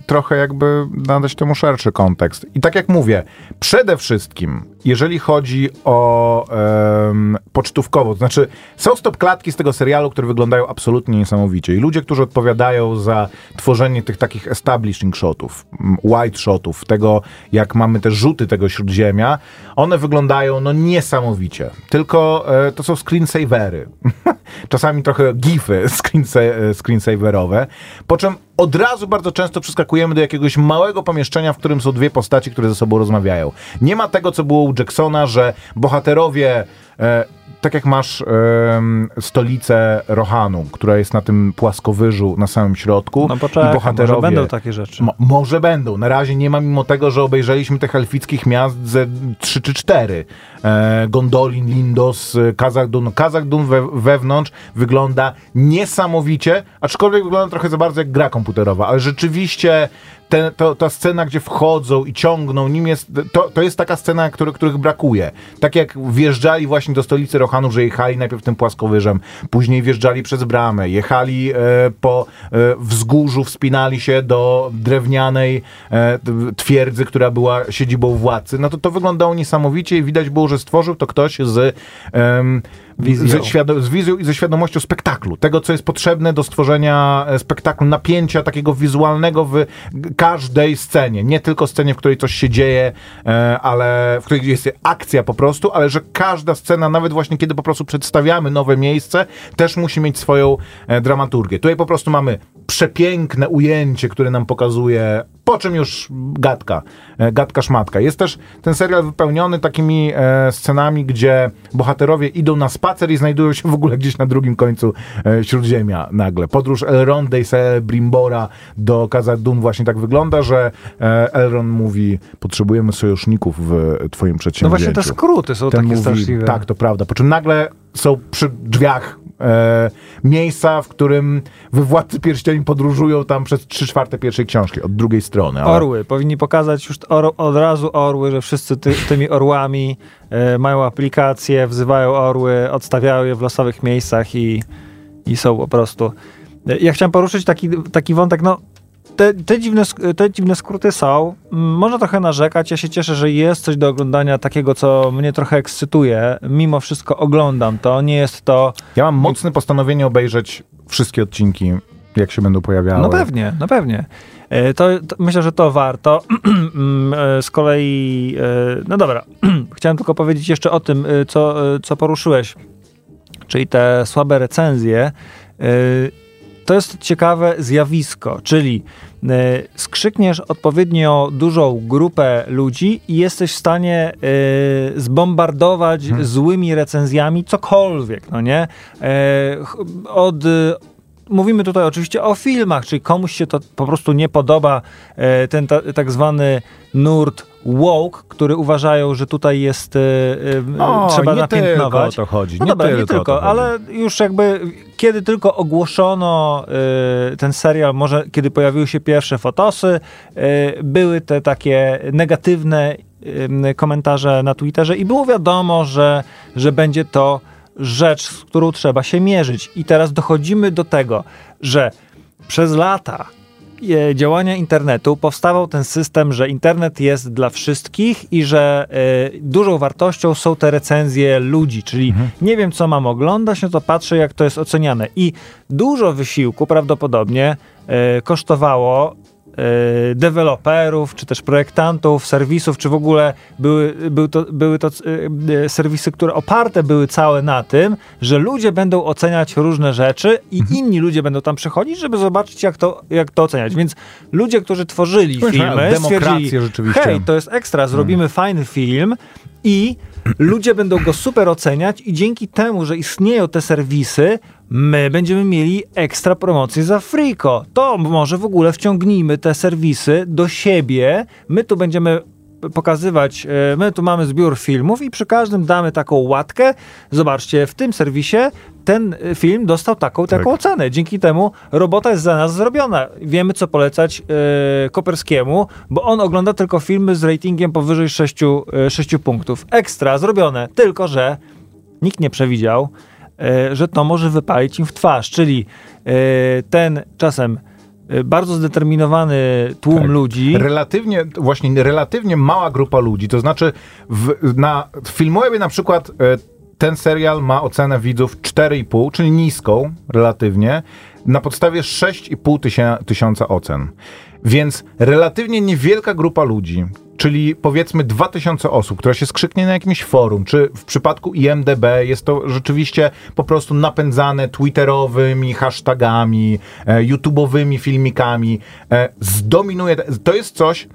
trochę jakby nadać temu szerszy kontekst. I tak jak mówię, przede wszystkim, jeżeli chodzi o em, pocztówkowo, to znaczy są stop klatki z tego serialu, które wyglądają absolutnie niesamowicie. I ludzie, którzy odpowiadają za tworzenie tych takich establishing shotów, white shotów, tego jak mamy te rzuty tego śródziemia, one wyglądają no niesamowicie. Tylko e, to są screensavery. Czasami trochę gify e, screensaverowe. Po czym od razu bardzo często przeskakujemy do jakiegoś małego pomieszczenia, w którym są dwie postaci, które ze sobą rozmawiają. Nie ma tego, co było u Jacksona, że bohaterowie, e, tak jak masz em, stolicę Rohanu, która jest na tym płaskowyżu na samym środku, No poczekaj, i bohaterowie... może będą takie rzeczy. Mo- może będą. Na razie nie ma, mimo tego, że obejrzeliśmy tych elfickich miast ze 3 czy 4. E, Gondolin, Lindos, e, Kazakhdun. Kazakhdun we, wewnątrz wygląda niesamowicie, aczkolwiek wygląda trochę za bardzo jak gra komputerowa, ale rzeczywiście te, to, ta scena, gdzie wchodzą i ciągną, nim jest, to, to jest taka scena, który, których brakuje. Tak jak wjeżdżali właśnie do stolicy Rohanu, że jechali najpierw tym płaskowyżem, później wjeżdżali przez bramę, jechali e, po e, wzgórzu, wspinali się do drewnianej e, twierdzy, która była siedzibą władcy. No to to wyglądało niesamowicie i widać było, że stworzył to ktoś z, em, Wizją. ze z wizją i ze świadomością spektaklu. Tego, co jest potrzebne do stworzenia e, spektaklu, napięcia takiego wizualnego w każdej scenie. Nie tylko scenie, w której coś się dzieje, e, ale w której jest akcja po prostu, ale że każda scena, nawet właśnie kiedy po prostu przedstawiamy nowe miejsce, też musi mieć swoją e, dramaturgię. Tutaj po prostu mamy przepiękne ujęcie, które nam pokazuje, po czym już gadka, gadka szmatka. Jest też ten serial wypełniony takimi scenami, gdzie bohaterowie idą na spacer i znajdują się w ogóle gdzieś na drugim końcu e, Śródziemia nagle. Podróż Elronda i Brimbora do Kazadun właśnie tak wygląda, że e, Elrond mówi, potrzebujemy sojuszników w twoim No przedsięwzięciu. właśnie te skróty są Ten takie mówi, straszliwe. Tak, to prawda. Po czym nagle są przy drzwiach e, miejsca, w którym we Władcy Pierścieni podróżują tam przez trzy czwarte pierwszej książki, od drugiej strony. ale- Orły. Powinni pokazać już or, od razu orły, że wszyscy ty, tymi orłami e, mają aplikacje, wzywają orły, odstawiają je w losowych miejscach i, i są po prostu. E, Ja chciałem poruszyć taki, taki wątek, no te, te, dziwne, te dziwne skróty są. Mm, Można trochę narzekać. Ja się cieszę, że jest coś do oglądania takiego, co mnie trochę ekscytuje. Mimo wszystko oglądam to. Nie jest to. Ja mam mocne postanowienie obejrzeć wszystkie odcinki, jak się będą pojawiały. No pewnie, no pewnie. E, To, to myślę, że to warto. Mm, e, Z kolei, e, no dobra, chciałem tylko powiedzieć jeszcze o tym, co, co poruszyłeś, czyli te słabe recenzje. To jest ciekawe zjawisko, czyli e, skrzykniesz odpowiednio dużą grupę ludzi i jesteś w stanie e, zbombardować złymi recenzjami cokolwiek, no nie? Ch- Od mówimy tutaj oczywiście o filmach, czyli komuś się to po prostu nie podoba, ten ta, tak zwany nurt woke, który uważają, że tutaj jest e, e, O, trzeba nie napiętnować. tylko o to chodzi, No nie dobra, nie tylko o tylko, ale już jakby kiedy tylko ogłoszono e, ten serial, może kiedy pojawiły się pierwsze fotosy, były te takie negatywne komentarze na Twitterze i było wiadomo, że, że będzie to rzecz, z którą trzeba się mierzyć. I teraz dochodzimy do tego, że przez lata działania internetu powstawał ten system, że internet jest dla wszystkich i że e, dużą wartością są te recenzje ludzi, czyli nie wiem, co mam oglądać, no to patrzę, jak to jest oceniane. I dużo wysiłku prawdopodobnie e, kosztowało e, deweloperów, czy też projektantów, serwisów, czy w ogóle były, były to, były to e, e, serwisy, które oparte były całe na tym, że ludzie będą oceniać różne rzeczy i inni ludzie będą tam przychodzić, żeby zobaczyć, jak to, jak to oceniać. Więc ludzie, którzy tworzyli filmy, stwierdzili, rzeczywiście. hej, to jest ekstra, zrobimy fajny film i ludzie będą go super oceniać i dzięki temu, że istnieją te serwisy, my będziemy mieli ekstra promocję za Frico. To może w ogóle wciągnijmy te serwisy do siebie. My tu będziemy pokazywać, e, my tu mamy zbiór filmów i przy każdym damy taką łatkę. Zobaczcie, w tym serwisie ten e, film dostał taką, taką ocenę. Dzięki temu robota jest za nas zrobiona. Wiemy, co polecać e, Koperskiemu, bo on ogląda tylko filmy z ratingiem powyżej 6, e, 6 punktów. Ekstra, zrobione. Tylko, że nikt nie przewidział, e, że to może wypalić im w twarz. Czyli e, ten czasem bardzo zdeterminowany tłum Tak. ludzi. Relatywnie, właśnie relatywnie mała grupa ludzi, to znaczy w, na Filmwebie na przykład e, ten serial ma ocenę widzów 4,5, czyli niską relatywnie, na podstawie 6,5 tysia- tysiąca ocen. Więc relatywnie niewielka grupa ludzi, czyli powiedzmy 2000 osób, która się skrzyknie na jakimś forum, czy w przypadku IMDB jest to rzeczywiście po prostu napędzane twitterowymi hashtagami, e, YouTube'owymi filmikami, e, zdominuje, to jest coś,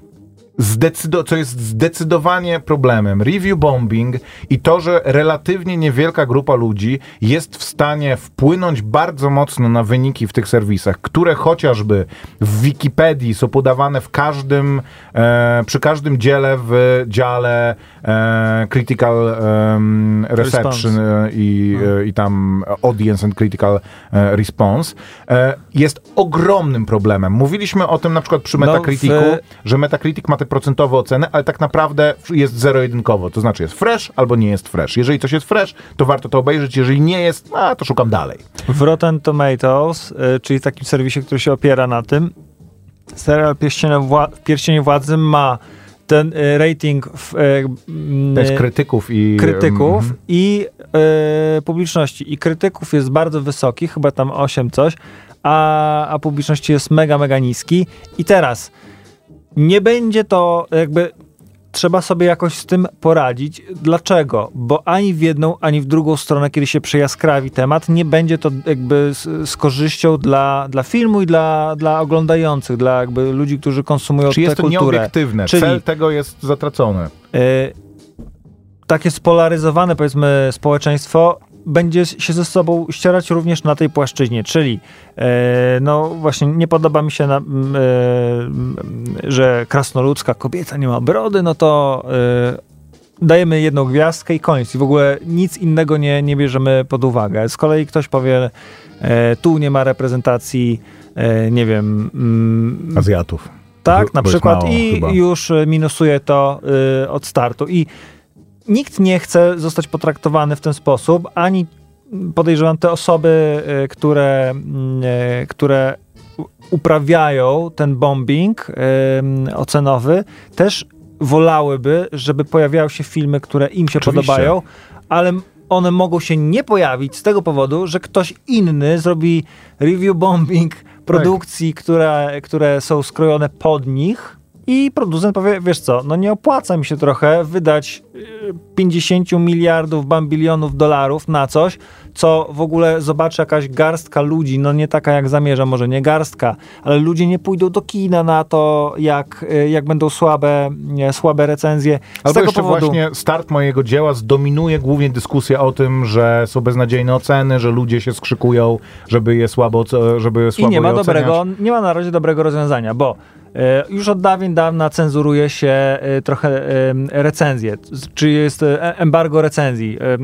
zdecydo- co jest zdecydowanie problemem. Review bombing i to, że relatywnie niewielka grupa ludzi jest w stanie wpłynąć bardzo mocno na wyniki w tych serwisach, które chociażby w Wikipedii są podawane w każdym, e, przy każdym dziele w dziale e, critical em, reception e, i, e, i tam audience and critical e, response e, jest ogromnym problemem. Mówiliśmy o tym na przykład przy No, w- Metacriticu, że Metacritic ma te procentowe oceny, ale tak naprawdę jest zero-jedynkowo. To znaczy jest fresh albo nie jest fresh. Jeżeli coś jest fresh, to warto to obejrzeć. Jeżeli nie jest, a, to szukam dalej. W Rotten Tomatoes, y, czyli takim serwisie, który się opiera na tym, serial Pierścienie, Wła- Pierścienie Władzy ma ten y, rating w, y, mm, krytyków i... krytyków mhm. i y, publiczności. I krytyków jest bardzo wysoki, chyba tam 8 coś, a, a publiczności jest mega, mega niski. I teraz nie będzie to jakby. Trzeba sobie jakoś z tym poradzić. Dlaczego? Bo ani w jedną, ani w drugą stronę, kiedy się przejaskrawi temat, nie będzie to jakby z, z korzyścią dla, dla filmu i dla, dla oglądających, dla jakby ludzi, którzy konsumują Czy tę jest to kulturę. nieobiektywne? Czyli- Cel tego jest zatracony. E, takie spolaryzowane, powiedzmy, społeczeństwo będzie się ze sobą ścierać również na tej płaszczyźnie, czyli e, no właśnie nie podoba mi się, na, e, że krasnoludzka kobieta nie ma brody, no to e, dajemy jedną gwiazdkę i koniec. I w ogóle nic innego nie, nie bierzemy pod uwagę. Z kolei ktoś powie, tu nie ma reprezentacji, nie wiem, mm, Azjatów. tak, na bo przykład mało i chyba. już minusuje to y, od startu. I nikt nie chce zostać potraktowany w ten sposób, ani podejrzewam te osoby, y, które, y, które uprawiają ten bombing y, ocenowy, też wolałyby, żeby pojawiały się filmy, które im się Oczywiście. podobają, ale one mogą się nie pojawić z tego powodu, że ktoś inny zrobi review bombing produkcji, które, które są skrojone pod nich i producent powie, wiesz co, no nie opłaca mi się trochę wydać y, 50 miliardów, bambilionów dolarów na coś, co w ogóle zobaczy jakaś garstka ludzi, no nie taka jak zamierza, może nie garstka, ale ludzie nie pójdą do kina na to, jak, y, jak będą słabe, nie, słabe recenzje. Z Albo tego jeszcze powodu, właśnie start mojego dzieła zdominuje głównie dyskusja o tym, że są beznadziejne oceny, że ludzie się skrzykują, żeby je słabo, żeby słabo I nie ma oceniać. dobrego, nie ma na razie dobrego rozwiązania, bo już od dawien dawna cenzuruje się e, trochę e, recenzje, czy jest e, embargo recenzji. E, e,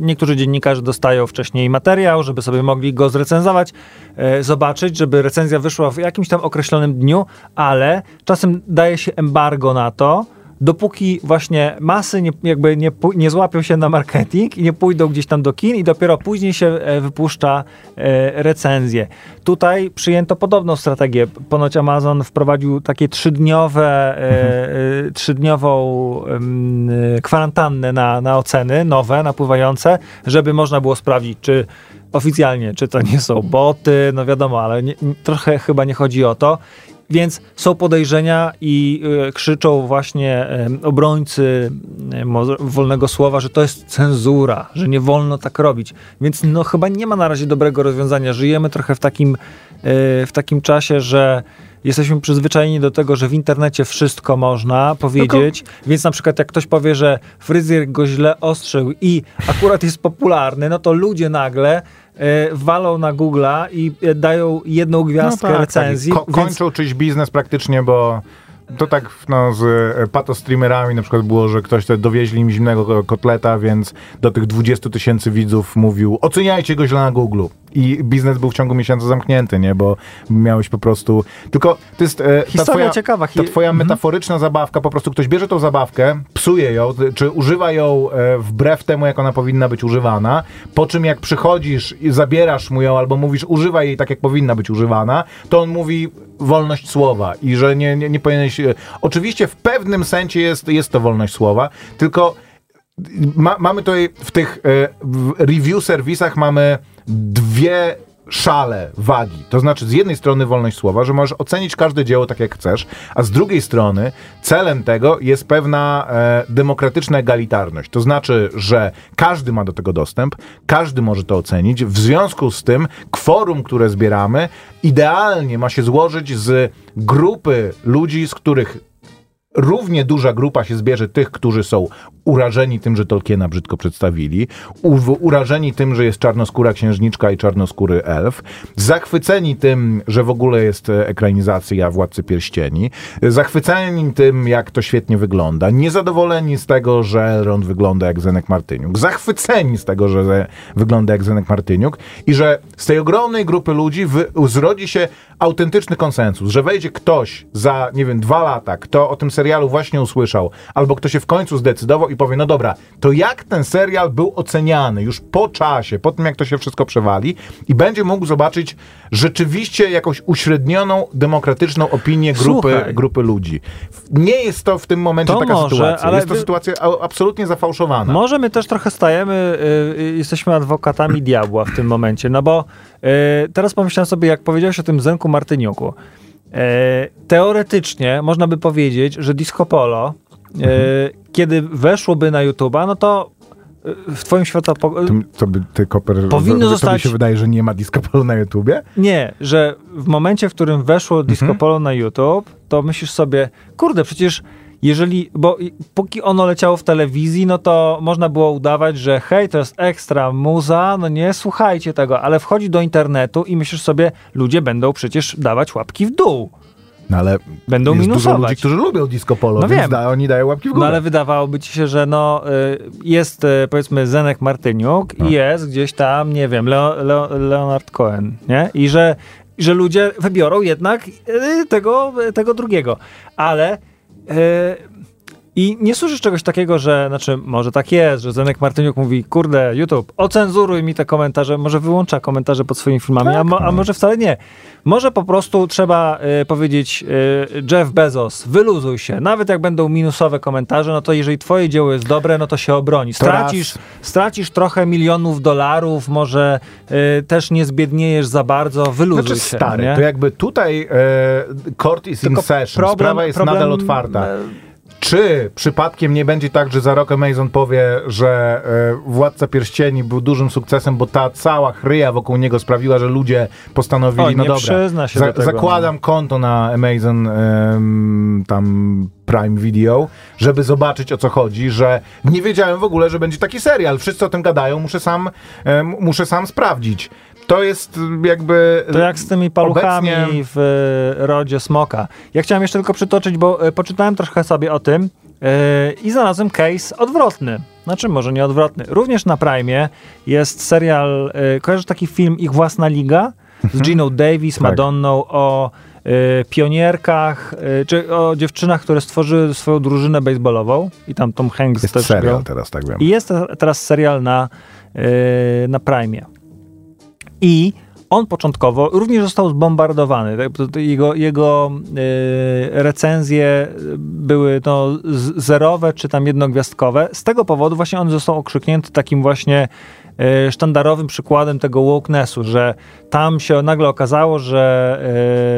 niektórzy dziennikarze dostają wcześniej materiał, żeby sobie mogli go zrecenzować, e, zobaczyć, żeby recenzja wyszła w jakimś tam określonym dniu, ale czasem daje się embargo na to, dopóki właśnie masy nie, jakby nie, nie złapią się na marketing i nie pójdą gdzieś tam do kin i dopiero później się e, wypuszcza e, recenzje. Tutaj przyjęto podobną strategię. Ponoć Amazon wprowadził takie trzydniowe, e, e, trzydniową kwarantannę na, na oceny nowe, napływające, żeby można było sprawdzić, czy oficjalnie, czy to nie są boty, no wiadomo, ale nie- trochę chyba nie chodzi o to. Więc są podejrzenia i e, krzyczą właśnie e, obrońcy e, wolnego słowa, że to jest cenzura, że nie wolno tak robić. Więc no chyba nie ma na razie dobrego rozwiązania. Żyjemy trochę w takim, w takim czasie, że jesteśmy przyzwyczajeni do tego, że w internecie wszystko można powiedzieć, więc na przykład jak ktoś powie, że fryzjer go źle ostrzył i akurat jest popularny, no to ludzie nagle walą na Google'a i e, dają jedną gwiazdkę recenzji. Ko- więc- kończą czyjś biznes praktycznie, bo to tak no, z e, patostreamerami na przykład było, że ktoś te dowieźli im zimnego ko- kotleta, więc do tych 20 tysięcy widzów mówił oceniajcie go źle na Google. I biznes był w ciągu miesiąca zamknięty, nie? Bo miałeś po prostu... Tylko to jest... E, ta Historia twoja, ciekawa. Ta twoja metaforyczna zabawka, po prostu ktoś bierze tą zabawkę, psuje ją, czy używa ją e, wbrew temu, jak ona powinna być używana, po czym jak przychodzisz i zabierasz mu ją, albo mówisz używaj jej tak, jak powinna być używana, to on mówi wolność słowa i że nie, nie, nie powinieneś... e, Oczywiście w pewnym sensie jest, jest to wolność słowa, tylko ma, mamy tutaj w tych e, w review serwisach mamy dwie szale wagi. To znaczy z jednej strony wolność słowa, że możesz ocenić każde dzieło tak jak chcesz, a z drugiej strony celem tego jest pewna e, demokratyczna egalitarność. To znaczy, że każdy ma do tego dostęp, każdy może to ocenić. W związku z tym kworum, które zbieramy, idealnie ma się złożyć z grupy ludzi, z których równie duża grupa się zbierze tych, którzy są urażeni tym, że Tolkiena brzydko przedstawili, urażeni tym, że jest czarnoskóra księżniczka i czarnoskóry elf, zachwyceni tym, że w ogóle jest e, ekranizacja Władcy Pierścieni, zachwyceni tym, jak to świetnie wygląda, niezadowoleni z tego, że Elrond wygląda jak Zenek Martyniuk, zachwyceni z tego, że wygląda jak Zenek Martyniuk i że z tej ogromnej grupy ludzi zrodzi się autentyczny konsensus, że wejdzie ktoś za, nie wiem, dwa lata, kto o tym serialu właśnie usłyszał, albo kto się w końcu zdecydował i powie, no dobra, to jak ten serial był oceniany już po czasie, po tym jak to się wszystko przewali i będzie mógł zobaczyć rzeczywiście jakąś uśrednioną, demokratyczną opinię grupy, Słuchaj. grupy ludzi. Nie jest to w tym momencie To taka może, sytuacja. ale jest to wy- sytuacja absolutnie zafałszowana. Może my też trochę stajemy, y, y, jesteśmy adwokatami diabła w tym momencie, no bo y, teraz pomyślałem sobie, jak powiedziałeś o tym Zenku Martyniuku. Y, teoretycznie można by powiedzieć, że Disco Polo, y, kiedy weszłoby na YouTube'a, no to y, w twoim światopoglądzie... Co by ty, Koper, Powinno tobie zostać- się wydaje, że nie ma disco polo na YouTubie? Nie, że w momencie, w którym weszło Disco Polo na YouTube, to myślisz sobie, kurde, przecież jeżeli, bo póki ono leciało w telewizji, no to można było udawać, że hej, to jest ekstra muza, no nie, słuchajcie tego, ale wchodzi do internetu i myślisz sobie, ludzie będą przecież dawać łapki w dół. No ale Będą jest dużo minusować. ludzi, którzy lubią disco polo, No więc wiem. da, oni dają łapki w górę. No ale wydawałoby ci się, że no y, jest y, powiedzmy Zenek Martyniuk No. i jest gdzieś tam, nie wiem, Leo, Leo, Leonard Cohen, nie? I że, że ludzie wybiorą jednak y, tego, tego drugiego. Ale y, I nie słyszysz czegoś takiego, że, znaczy, może tak jest, że Zenek Martyniuk mówi, kurde, YouTube, ocenzuruj mi te komentarze, może wyłącza komentarze pod swoimi filmami, Tak, a, mo, a może wcale nie. Może po prostu trzeba y, powiedzieć, y, Jeff Bezos, wyluzuj się. Nawet jak będą minusowe komentarze, no to jeżeli twoje dzieło jest dobre, no to się obroni. Stracisz, stracisz trochę milionów dolarów, może y, też nie zbiedniejesz za bardzo, wyluzuj Znaczy się. stary, nie? to jakby tutaj e, court is Tylko in session, problem- sprawa jest problem, nadal otwarta. Czy przypadkiem nie będzie tak, że za rok Amazon powie, że e, Władca Pierścieni był dużym sukcesem, bo ta cała chryja wokół niego sprawiła, że ludzie postanowili, O, no dobra, przyzna się do tego, no. zakładam konto na Amazon em, tam Prime Video, żeby zobaczyć o co chodzi, że nie wiedziałem w ogóle, że będzie taki serial. Wszyscy o tym gadają, muszę sam, em, muszę sam sprawdzić. To jest jakby... To jak z tymi paluchami obecnie- w e, rodzie smoka. Ja chciałem jeszcze tylko przytoczyć, bo e, poczytałem trochę sobie o tym e, i znalazłem case odwrotny. Znaczy, może nie odwrotny. Również na Prime jest serial, e, kojarzysz taki film Ich Własna Liga? Z Giną Davis, Tak. Madonną, o e, pionierkach, e, czy o dziewczynach, które stworzyły swoją drużynę baseballową i tam Tom Hanks Jest też serial grał. teraz, tak wiem. I jest te- teraz serial na, yy, na Prime. I on początkowo również został zbombardowany. Tak, Jego, jego yy, recenzje były no, zerowe czy tam jednogwiazdkowe. Z tego powodu właśnie on został okrzyknięty takim właśnie yy, sztandarowym przykładem tego wokenessu, że tam się nagle okazało, że,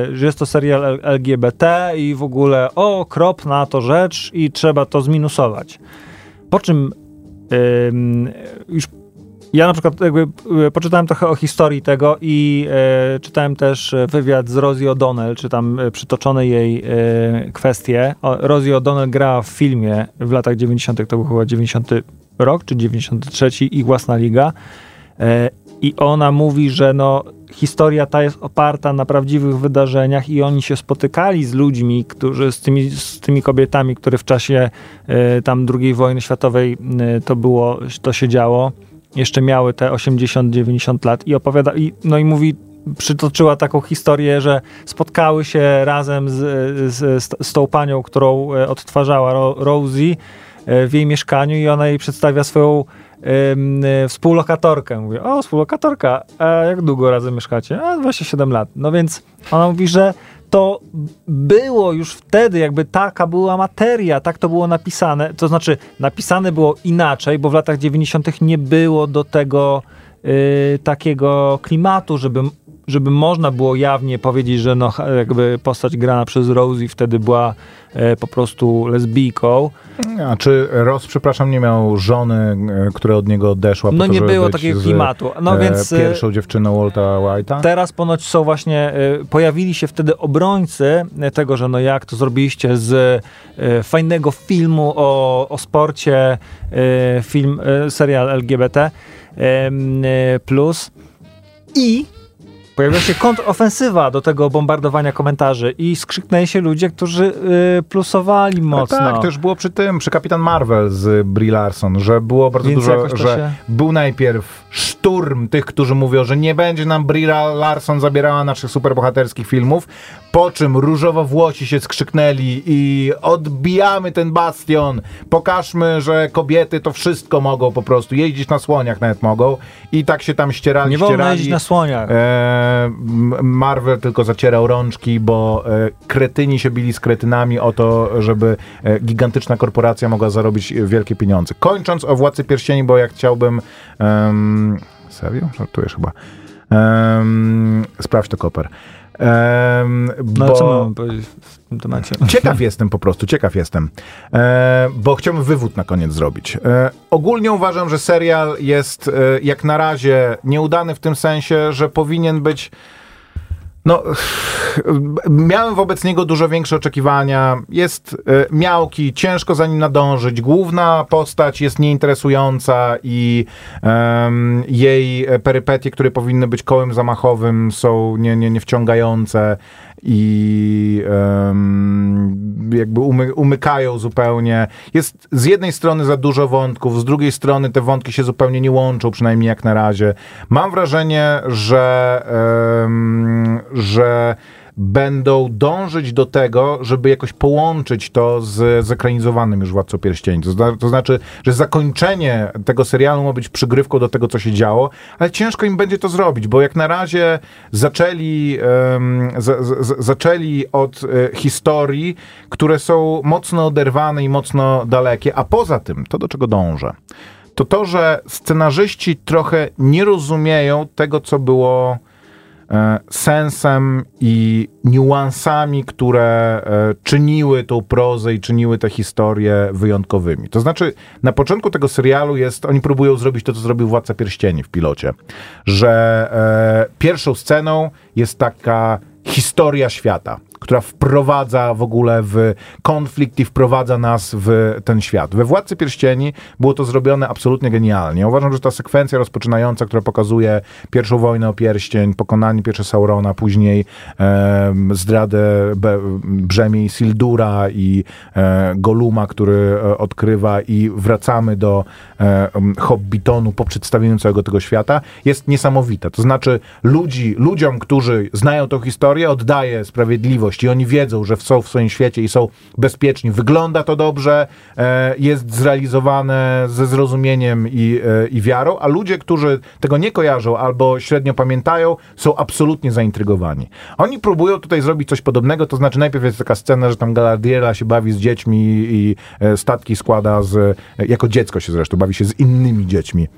yy, że jest to serial LGBT i w ogóle o, kropna to rzecz i trzeba to zminusować. Po czym ym, już ja na przykład jakby y, poczytałem trochę o historii tego i e, czytałem też e, wywiad z Rosie O'Donnell, czy tam e, przytoczone jej e, kwestie. O, Rosie O'Donnell grała w filmie w latach 90., to był chyba 90 rok, czy 93 i własna liga. E, I ona mówi, że no, historia ta jest oparta na prawdziwych wydarzeniach i oni się spotykali z ludźmi, którzy z tymi, z tymi kobietami, które w czasie e, tam II wojny światowej e, to było, to się działo, jeszcze miały te 80-90 lat i opowiada, i, no i mówi, przytoczyła taką historię, że spotkały się razem z, z, z tą panią, którą e, odtwarzała Ro, Rosie e, w jej mieszkaniu i ona jej przedstawia swoją e, współlokatorkę. Mówię, o, współlokatorka, a jak długo razem mieszkacie? A, 27 lat. No więc ona mówi, że to było już wtedy, jakby taka była materia, tak to było napisane. To znaczy, napisane było inaczej, bo w latach 90. nie było do tego y, takiego klimatu, żeby, żeby można było jawnie powiedzieć, że no, jakby postać grana przez Rosie wtedy była e, po prostu lesbijką. A czy Ross, przepraszam, nie miał żony, e, która od niego odeszła? po No to, nie żeby było takiego klimatu. No e, więc e, Pierwszą dziewczyną Walta White'a? Teraz ponoć są właśnie, pojawili się wtedy obrońcy tego, że no jak to zrobiliście z fajnego filmu o, o sporcie, film, serial LGBT plus i pojawiła się kontrofensywa do tego bombardowania komentarzy i skrzyknęli się ludzie, którzy y, plusowali mocno. Tak, też było przy tym, przy Kapitan Marvel z Brie Larson, że było bardzo Więc dużo, to że się- był najpierw szturm tych, którzy mówią, że nie będzie nam Brie Larson zabierała naszych superbohaterskich filmów, po czym różowo-włosi się skrzyknęli i odbijamy ten bastion, pokażmy, że kobiety to wszystko mogą po prostu, jeździć na słoniach nawet mogą i tak się tam ścierali, Nie wolno ścierali. jeździć na słoniach. E, M- Marvel tylko zacierał rączki, bo e, kretyni się bili z kretynami o to, żeby e, gigantyczna korporacja mogła zarobić wielkie pieniądze. Kończąc o Władcy Pierścieni, bo jak chciałbym... Um, serio? Żartujesz chyba. Um, sprawdź to, Koper. No bo... co mam powiedzieć w tym temacie? Ciekaw jestem po prostu, ciekaw jestem. E, bo chciałbym wywód na koniec zrobić. E, ogólnie uważam, że serial jest e, jak na razie nieudany w tym sensie, że powinien być. No, miałem wobec niego dużo większe oczekiwania. Jest e, miałki, ciężko za nim nadążyć. Główna postać jest nieinteresująca i em, jej perypetie, które powinny być kołem zamachowym, są nie, nie, niewciągające i em, jakby umy, umykają zupełnie. Jest z jednej strony za dużo wątków, z drugiej strony te wątki się zupełnie nie łączą, przynajmniej jak na razie. Mam wrażenie, że, em, że będą dążyć do tego, żeby jakoś połączyć to z zekranizowanym już Władcą Pierścieni. To, zna, to znaczy, że zakończenie tego serialu ma być przygrywką do tego, co się działo, ale ciężko im będzie to zrobić, bo jak na razie zaczęli, em, za, za, zaczęli od e, historii, które są mocno oderwane i mocno dalekie, a poza tym, to do czego dążę, to to, że scenarzyści trochę nie rozumieją tego, co było sensem i niuansami, które e, czyniły tą prozę i czyniły te historie wyjątkowymi. To znaczy, na początku tego serialu jest, oni próbują zrobić to, co zrobił Władca Pierścieni w pilocie, że e, pierwszą sceną jest taka historia świata, która wprowadza w ogóle w konflikt i wprowadza nas w ten świat. We Władcy Pierścieni było to zrobione absolutnie genialnie. Uważam, że ta sekwencja rozpoczynająca, która pokazuje pierwszą wojnę o pierścień, pokonanie pierwsze Saurona, później em, zdradę be, brzemień Sildura i e, Goluma, który e, odkrywa i wracamy do e, Hobbitonu po przedstawieniu całego tego świata, jest niesamowita. To znaczy ludzi, ludziom, którzy znają tą historię, oddaje sprawiedliwość i oni wiedzą, że są w swoim świecie i są bezpieczni. Wygląda to dobrze, e, jest zrealizowane ze zrozumieniem i, e, i wiarą, a ludzie, którzy tego nie kojarzą albo średnio pamiętają, są absolutnie zaintrygowani. Oni próbują tutaj zrobić coś podobnego, to znaczy najpierw jest taka scena, że tam Galadriela się bawi z dziećmi i e, statki składa z, jako dziecko się zresztą, bawi się z innymi dziećmi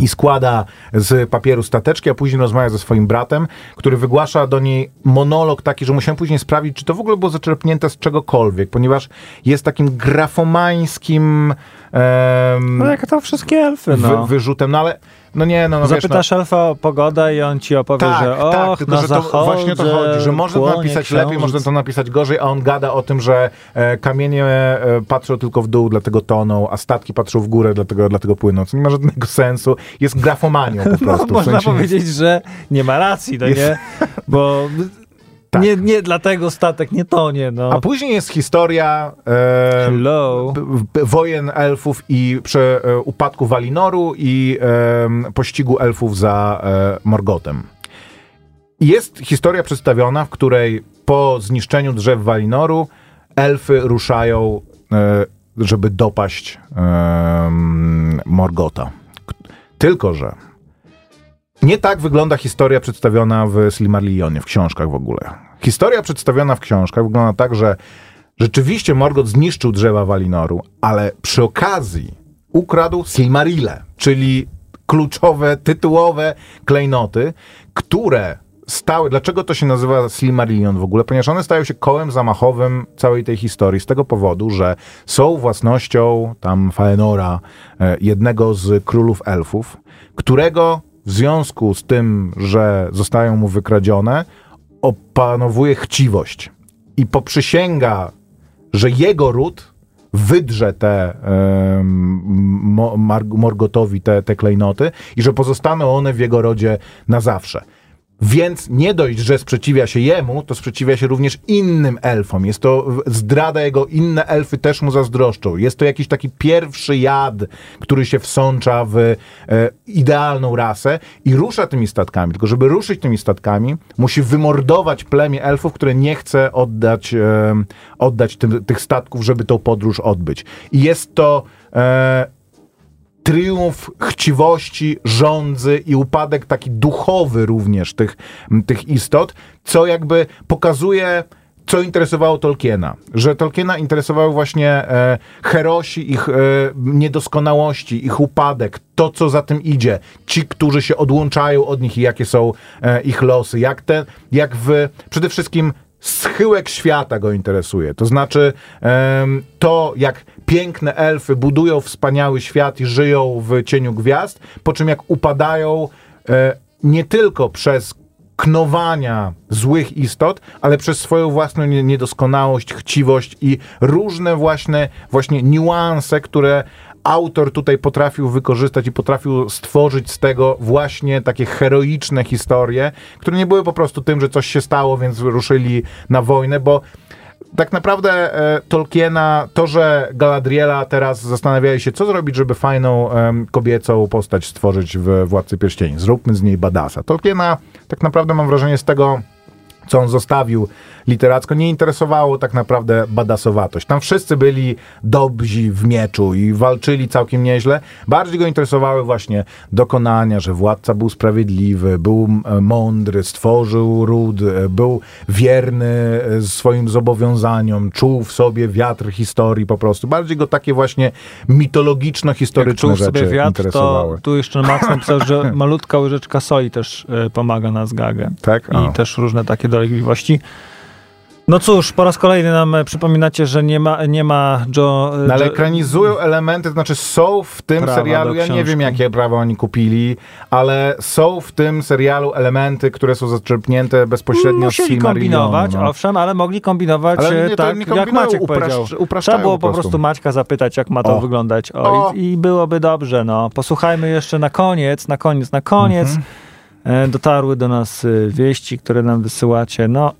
i składa z papieru stateczki, a później rozmawia ze swoim bratem, który wygłasza do niej monolog taki, że musiałem później sprawdzić, czy to w ogóle było zaczerpnięte z czegokolwiek, ponieważ jest takim grafomańskim em, No jak to wszystkie elfy, no. wy, wyrzutem, no ale no nie, no, no wiesz, no, Zapytasz elfa o pogodę i on ci opowie, tak, że och, tak, tylko na że to zachodzie właśnie to chodzi, że można to napisać lepiej, można to napisać gorzej, a on gada o tym, że e, kamienie e, patrzą tylko w dół, dlatego toną, a statki patrzą w górę, dlatego, dlatego płyną. Co nie ma żadnego sensu. Jest grafomanią po No, prostu. w można sensie- powiedzieć, że nie ma racji, no Jest- nie? Bo Tak. nie, nie dlatego statek nie tonie, no. A później jest historia e, wojen elfów i prze, e, upadku Walinoru i e, pościgu elfów za e, Morgotem. Jest historia przedstawiona, w której po zniszczeniu drzew Walinoru elfy ruszają, e, żeby dopaść Morgota. Tylko, że nie tak wygląda historia przedstawiona w Silmarillionie, w książkach w ogóle. Historia przedstawiona w książkach wygląda tak, że rzeczywiście Morgoth zniszczył drzewa Walinoru, ale przy okazji ukradł Silmarille, czyli kluczowe, tytułowe klejnoty, które stały. Dlaczego to się nazywa Silmarillion w ogóle? Ponieważ one stają się kołem zamachowym całej tej historii z tego powodu, że są własnością tam Faenora, e, jednego z królów elfów, którego w związku z tym, że zostają mu wykradzione, opanowuje chciwość i poprzysięga, że jego ród wydrze te Mar- Morgotowi te, te klejnoty i że pozostaną one w jego rodzie na zawsze. Więc nie dość, że sprzeciwia się jemu, to sprzeciwia się również innym elfom. Jest to zdrada jego, inne elfy też mu zazdroszczą. Jest to jakiś taki pierwszy jad, który się wsącza w e, idealną rasę i rusza tymi statkami. Tylko żeby ruszyć tymi statkami, musi wymordować plemię elfów, które nie chce oddać, e, oddać tym, tych statków, żeby tą podróż odbyć. I jest to e, triumf chciwości, rządzy i upadek taki duchowy również tych, tych istot, co jakby pokazuje co interesowało Tolkiena, że Tolkiena interesowały właśnie e, herosi, ich e, niedoskonałości, ich upadek, to co za tym idzie, ci, którzy się odłączają od nich i jakie są e, ich losy, jak ten, jak w, przede wszystkim schyłek świata go interesuje. To znaczy em, to, jak piękne elfy budują wspaniały świat i żyją w cieniu gwiazd, po czym jak upadają e, nie tylko przez knowania złych istot, ale przez swoją własną nie- niedoskonałość, chciwość i różne właśnie, właśnie niuanse, które autor tutaj potrafił wykorzystać i potrafił stworzyć z tego właśnie takie heroiczne historie, które nie były po prostu tym, że coś się stało, więc ruszyli na wojnę, bo tak naprawdę e, Tolkiena, to, że Galadriela teraz zastanawiali się, co zrobić, żeby fajną em, kobiecą postać stworzyć w Władcy Pierścieni. Zróbmy z niej badasa. Tolkiena tak naprawdę mam wrażenie z tego co on zostawił literacko, nie interesowało tak naprawdę badasowatość. Tam wszyscy byli dobrzy w mieczu i walczyli całkiem nieźle. Bardziej go interesowały właśnie dokonania, że władca był sprawiedliwy, był mądry, stworzył ród, e, był wierny e, swoim zobowiązaniom, czuł w sobie wiatr historii po prostu. Bardziej go takie właśnie Jak mitologiczno-historyczne czuł rzeczy sobie wiatr, to tu jeszcze Max napisał, że malutka łyżeczka soli też e, pomaga na zgagę. Tak? I też różne takie dolegliwości. No cóż, po raz kolejny nam e, przypominacie, że nie ma, nie ma Joe... No ale ekranizują elementy, to znaczy są w tym Prawa serialu, ja nie wiem jakie prawa oni kupili, ale są w tym serialu elementy, które są zaczerpnięte bezpośrednio z Musieli Silmarillionu. kombinować, no. owszem, ale mogli kombinować Ale e, nie, tak, nie jak Maciek upraszcz- powiedział. Trzeba było po prostu. prostu Maćka zapytać, jak ma to O. wyglądać. O, O. I, I byłoby dobrze, no. Posłuchajmy jeszcze na koniec, na koniec, na koniec. Mhm. E, dotarły do nas e, wieści, które nam wysyłacie. No, e,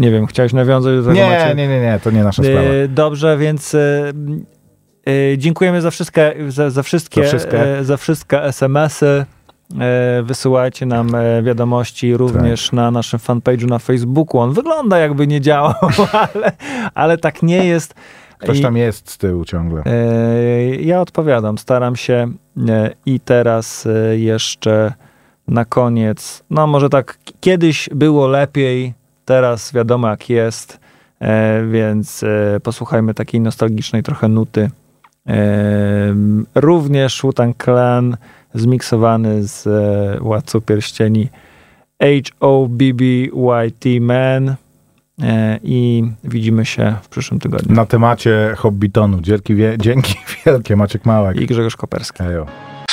nie wiem, chciałeś nawiązać do tego, Nie, nie, nie, nie, to nie nasza sprawa. E, Dobrze, więc e, dziękujemy za wszystkie, za, za wszystkie, Za wszystkie. za wszystkie SMS-y. Wysyłajcie nam wiadomości również Tak. na naszym fanpage'u na Facebooku. On wygląda jakby nie działał, ale, ale tak nie jest. Ktoś I, tam jest z tyłu ciągle. Ja odpowiadam, staram się i teraz jeszcze na koniec, no może tak kiedyś było lepiej, teraz wiadomo jak jest, e, więc e, posłuchajmy takiej nostalgicznej trochę nuty. E, Również Wu-Tang Clan zmiksowany z e, Władcą Pierścieni H.O.B.B.Y.T. Man e, i widzimy się w przyszłym tygodniu. Na temacie Hobbitonu. Dzięki, dzięki wielkie, Maciek Małek. I Grzegorz Koperski. Ejo.